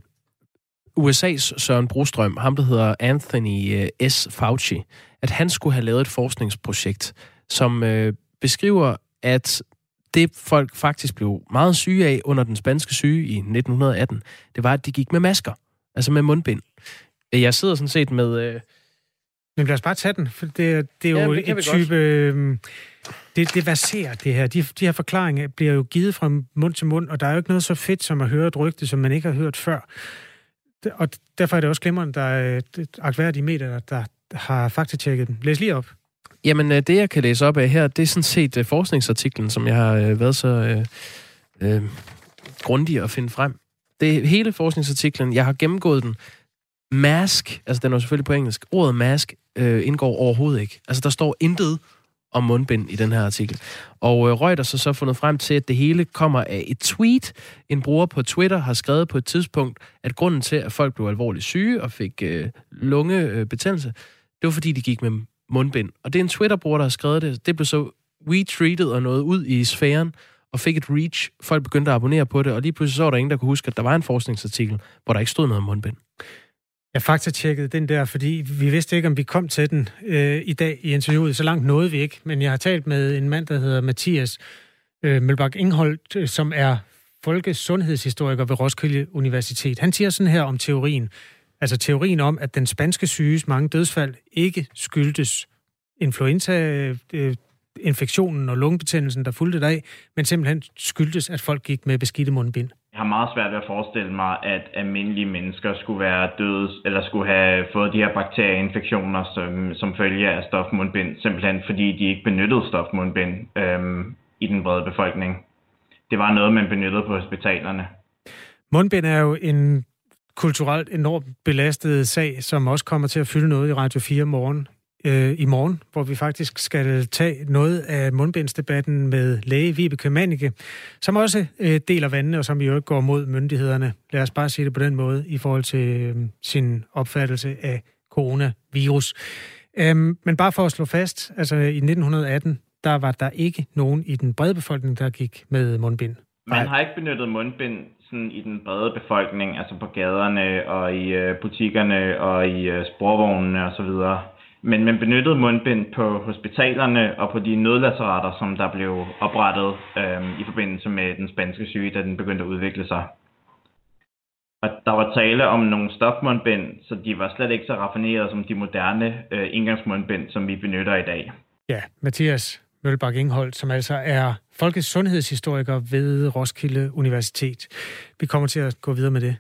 USA's Søren Brostrøm, ham der hedder Anthony øh, S. Fauci, at han skulle have lavet et forskningsprojekt, som øh, beskriver, at det folk faktisk blev meget syge af under den spanske syge i 1918, det var, at de gik med masker, altså med mundbind. Jeg sidder sådan set med... Øh...
Men lad os bare tage den, for det, det er jo ja, et type... Øh, det, det verserer, det her. De, de her forklaringer bliver jo givet fra mund til mund, og der er jo ikke noget så fedt som at høre et rygte, som man ikke har hørt før. Og derfor er det også glimrende, der er et akværdige medier, der har faktatjekket dem. Læs lige op.
Jamen, øh, det jeg kan læse op af her, det er sådan set øh, forskningsartiklen, som jeg har øh, været så øh, øh, grundig at finde frem. Det er hele forskningsartiklen. Jeg har gennemgået den. Mask, altså den er selvfølgelig på engelsk. Ordet mask øh, indgår overhovedet ikke. Altså der står intet om mundbind i den her artikel. Og øh, Reuters har så fundet frem til, at det hele kommer af et tweet. En bruger på Twitter har skrevet på et tidspunkt, at grunden til, at folk blev alvorligt syge og fik øh, lungebetændelse, øh, det var fordi, de gik med mundbind. Og det er en Twitter-bruger, der har skrevet det. Det blev så retweetet og noget ud i sfæren, og fik et reach. Folk begyndte at abonnere på det, og lige pludselig så var der ingen, der kunne huske, at der var en forskningsartikel, hvor der ikke stod noget om mundbind.
Jeg faktatjekkede den der, fordi vi vidste ikke, om vi kom til den øh, i dag i interviewet. Så langt nåede vi ikke. Men jeg har talt med en mand, der hedder Mathias øh, Mølbak Ingholdt, øh, som er folkesundhedshistoriker ved Roskilde Universitet. Han siger sådan her om teorien. Altså teorien om, at den spanske syges mange dødsfald ikke skyldtes influenza, øh, øh infektionen og lungebetændelsen, der fulgte deraf, men simpelthen skyldtes, at folk gik med beskidte mundbind.
Jeg har meget svært ved at forestille mig, at almindelige mennesker skulle være døde, eller skulle have fået de her bakterieinfektioner som, som følge af stofmundbind, simpelthen fordi de ikke benyttede stofmundbind øhm, i den brede befolkning. Det var noget, man benyttede på hospitalerne.
Mundbind er jo en kulturelt enormt belastet sag, som også kommer til at fylde noget i Radio 4 morgen øh, i morgen, hvor vi faktisk skal tage noget af mundbindsdebatten med læge Vibeke Manike, som også øh, deler vandene, og som jo ikke går mod myndighederne. Lad os bare sige det på den måde, i forhold til øh, sin opfattelse af coronavirus. Øhm, men bare for at slå fast, altså i 1918, der var der ikke nogen i den brede befolkning, der gik med mundbind.
Man har ikke benyttet mundbind sådan i den brede befolkning, altså på gaderne og i øh, butikkerne og i øh, sporvognene osv. Men man benyttede mundbind på hospitalerne og på de nødlasserater, som der blev oprettet øh, i forbindelse med den spanske syge, da den begyndte at udvikle sig. Og der var tale om nogle stofmundbind, så de var slet ikke så raffinerede som de moderne øh, indgangsmundbind, som vi benytter i dag.
Ja, Mathias Mølbak Ingholdt, som altså er folkets sundhedshistoriker ved Roskilde Universitet. Vi kommer til at gå videre med det.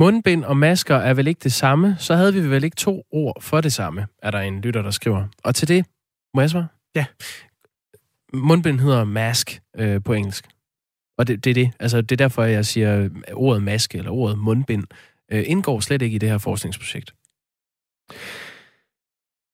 Mundbind og masker er vel ikke det samme, så havde vi vel ikke to ord for det samme, er der en lytter, der skriver. Og til det, må jeg svare?
Ja.
Mundbind hedder mask øh, på engelsk. Og det, det er det. Altså, det er derfor, jeg siger, ordet maske eller ordet mundbind øh, indgår slet ikke i det her forskningsprojekt.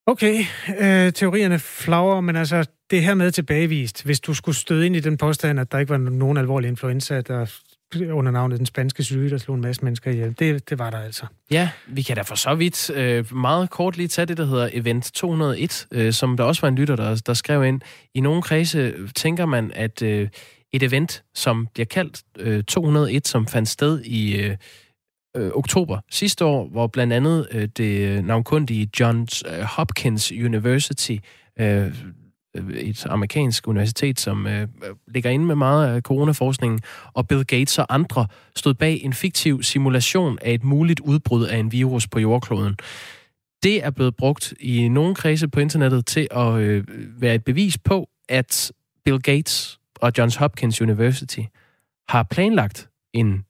Okay, øh, teorierne flager, men altså det her med tilbagevist. Hvis du skulle støde ind i den påstand, at der ikke var nogen alvorlig influenza, der under navnet Den Spanske Syge, der slog en masse mennesker ihjel. Det, det var der altså.
Ja, vi kan da for så vidt øh, meget kort lige tage det, der hedder Event 201, øh, som der også var en lytter, der, der skrev ind. I nogle kredse tænker man, at øh, et event, som bliver kaldt øh, 201, som fandt sted i... Øh, øh, oktober sidste år, hvor blandt andet øh, det navnkundige Johns øh, Hopkins University, øh, Øh, et amerikansk universitet, som øh, øh, ligger inde med meget af coronaforskningen, og Bill Gates og andre stod bag en fiktiv simulation af et muligt udbrud af en virus på jordkloden. Det er blevet brugt i nogle kredse på internettet til at øh, være et bevis på, at Bill Gates og Johns Hopkins University har planlagt en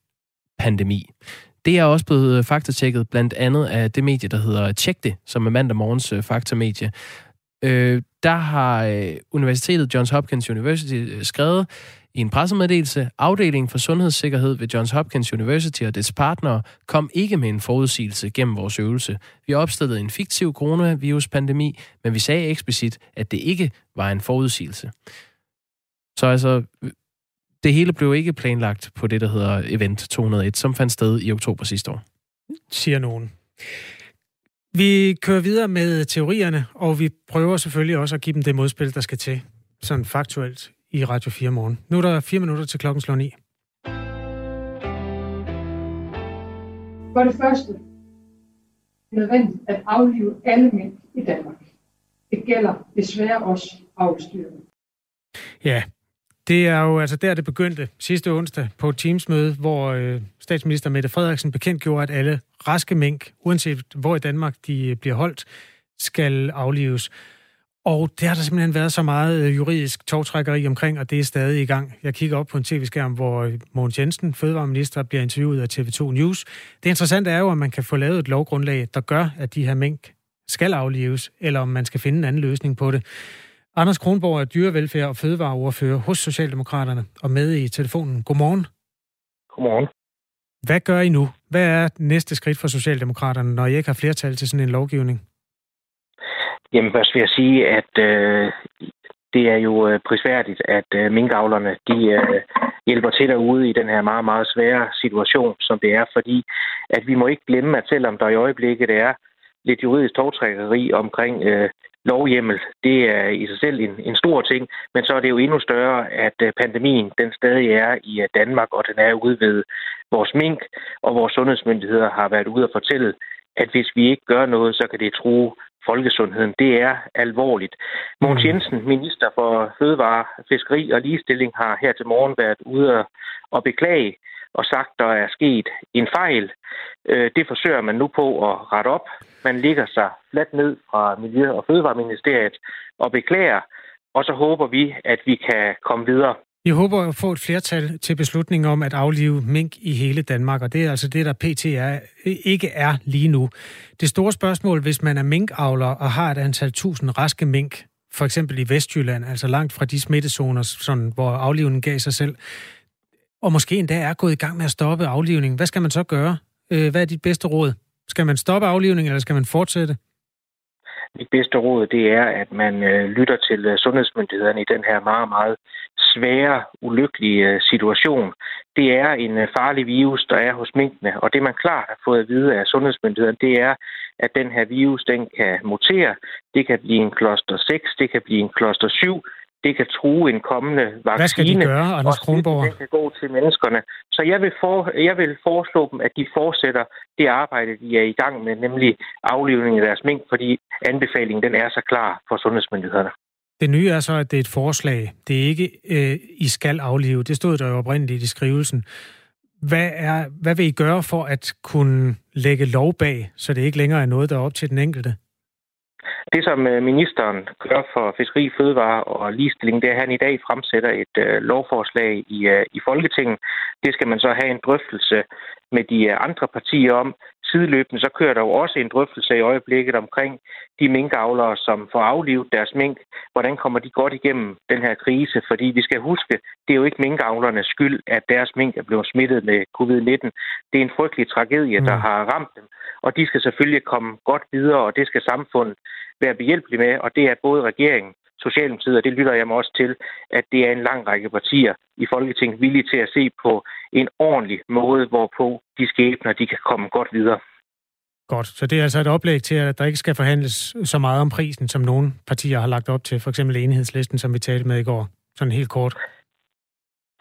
pandemi. Det er også blevet øh, faktatjekket blandt andet af det medie, der hedder Tjek det, som er mandag morgens faktamedie. Øh, der har øh, Universitetet Johns Hopkins University øh, skrevet i en pressemeddelelse, afdelingen for sundhedssikkerhed ved Johns Hopkins University og dets partnere kom ikke med en forudsigelse gennem vores øvelse. Vi opstillede en fiktiv coronaviruspandemi, men vi sagde eksplicit, at det ikke var en forudsigelse. Så altså, det hele blev ikke planlagt på det, der hedder Event 201, som fandt sted i oktober sidste år.
Siger nogen. Vi kører videre med teorierne, og vi prøver selvfølgelig også at give dem det modspil, der skal til, sådan faktuelt, i Radio 4 morgen. Nu er der fire minutter til klokken slår 9.
For det første er det nødvendigt at aflive alle mænd i Danmark. Det gælder desværre også afstyrene.
Ja, det er jo altså der, det begyndte sidste onsdag på et Teams-møde, hvor øh, statsminister Mette Frederiksen bekendtgjorde, at alle raske mink, uanset hvor i Danmark de øh, bliver holdt, skal aflives. Og det har der simpelthen været så meget øh, juridisk togtrækkeri omkring, og det er stadig i gang. Jeg kigger op på en tv-skærm, hvor øh, Mogens Jensen, fødevareminister, bliver interviewet af TV2 News. Det interessante er jo, om man kan få lavet et lovgrundlag, der gør, at de her mink skal aflives, eller om man skal finde en anden løsning på det. Anders Kronborg er dyrevelfærd og fødevareordfører hos Socialdemokraterne og med i telefonen. Godmorgen.
Godmorgen.
Hvad gør I nu? Hvad er næste skridt for Socialdemokraterne, når I ikke har flertal til sådan en lovgivning?
Jamen først vil jeg sige, at øh, det er jo øh, prisværdigt, at øh, minkavlerne de, øh, hjælper til derude i den her meget, meget svære situation, som det er, fordi at vi må ikke glemme, at selvom der i øjeblikket er lidt juridisk togtrækkeri omkring øh, lovhjemmel, det er i sig selv en, en stor ting, men så er det jo endnu større, at øh, pandemien den stadig er i øh, Danmark, og den er ude ved vores mink, og vores sundhedsmyndigheder har været ude og fortælle, at hvis vi ikke gør noget, så kan det true folkesundheden. Det er alvorligt. Mogens mm. Jensen, minister for Fødevare, Fiskeri og Ligestilling, har her til morgen været ude og beklage og sagt, der er sket en fejl. Øh, det forsøger man nu på at rette op. Man ligger sig fladt ned fra Miljø- og Fødevareministeriet og beklager, og så håber vi, at vi kan komme videre.
Vi håber at få et flertal til beslutningen om at aflive mink i hele Danmark, og det er altså det, der pt. Er, ikke er lige nu. Det store spørgsmål, hvis man er minkavler og har et antal tusind raske mink, for eksempel i Vestjylland, altså langt fra de smittezoner, sådan, hvor aflivningen gav sig selv, og måske endda er gået i gang med at stoppe aflivningen, hvad skal man så gøre? Øh, hvad er dit bedste råd? Skal man stoppe aflivningen, eller skal man fortsætte?
Mit bedste råd, det er, at man øh, lytter til øh, sundhedsmyndighederne i den her meget, meget svære, ulykkelige øh, situation. Det er en øh, farlig virus, der er hos minkene, og det man klart har fået at vide af sundhedsmyndighederne, det er, at den her virus, den kan mutere. Det kan blive en kloster 6, det kan blive en kloster 7, det kan true en kommende vaccine.
Hvad skal de gøre, Anders Kronborg?
Det kan gå til menneskerne. Så jeg vil, for, jeg vil foreslå dem, at de fortsætter det arbejde, de er i gang med, nemlig aflivning af deres mink, fordi anbefalingen den er så klar for sundhedsmyndighederne.
Det nye er så, at det er et forslag. Det er ikke, øh, I skal aflive. Det stod der jo oprindeligt i skrivelsen. Hvad, er, hvad vil I gøre for at kunne lægge lov bag, så det ikke længere er noget, der er op til den enkelte?
Det, som øh, ministeren gør for fiskeri, fødevare og ligestilling, det er, at han i dag fremsætter et øh, lovforslag i, øh, i Folketinget. Det skal man så have en drøftelse med de øh, andre partier om. Sideløbende så kører der jo også en drøftelse i øjeblikket omkring de minkavlere, som får aflivet deres mink. Hvordan kommer de godt igennem den her krise? Fordi vi skal huske, det er jo ikke minkavlernes skyld, at deres mink er blevet smittet med covid-19. Det er en frygtelig tragedie, der mm. har ramt dem. Og de skal selvfølgelig komme godt videre, og det skal samfundet være behjælpelig med, og det er både regeringen, Socialdemokratiet, og det lytter jeg mig også til, at det er en lang række partier i Folketinget villige til at se på en ordentlig måde, hvorpå de skæbner de kan komme godt videre.
Godt, så det er altså et oplæg til, at der ikke skal forhandles så meget om prisen, som nogle partier har lagt op til, for eksempel enhedslisten, som vi talte med i går, sådan helt kort.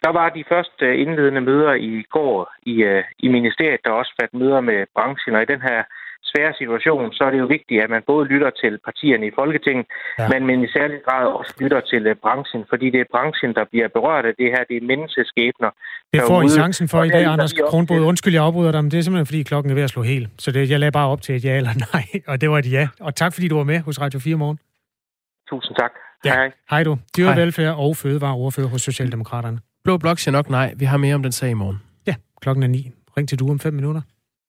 Der var de første øh, indledende møder i går i, øh, i ministeriet, der også fandt møder med branchen, og i den her svære situation, så er det jo vigtigt, at man både lytter til partierne i Folketinget, ja. men, men i særlig grad også lytter til uh, branchen, fordi det er branchen, der bliver berørt af det her. Det er menneskeskæbner.
Det får I chancen for i dag, Anders Kronbrud. Undskyld, jeg afbryder dig, men det er simpelthen, fordi klokken er ved at slå helt. Så det, jeg lagde bare op til et ja eller nej, og det var et ja. Og tak, fordi du var med hos Radio 4 morgen.
Tusind tak.
Ja. Hej. Hej du. Dyrevelfærd og fødevareordfører hos Socialdemokraterne.
Blå Blok siger nok nej. Vi har mere om den sag i morgen.
Ja, klokken er ni. Ring til du om fem minutter.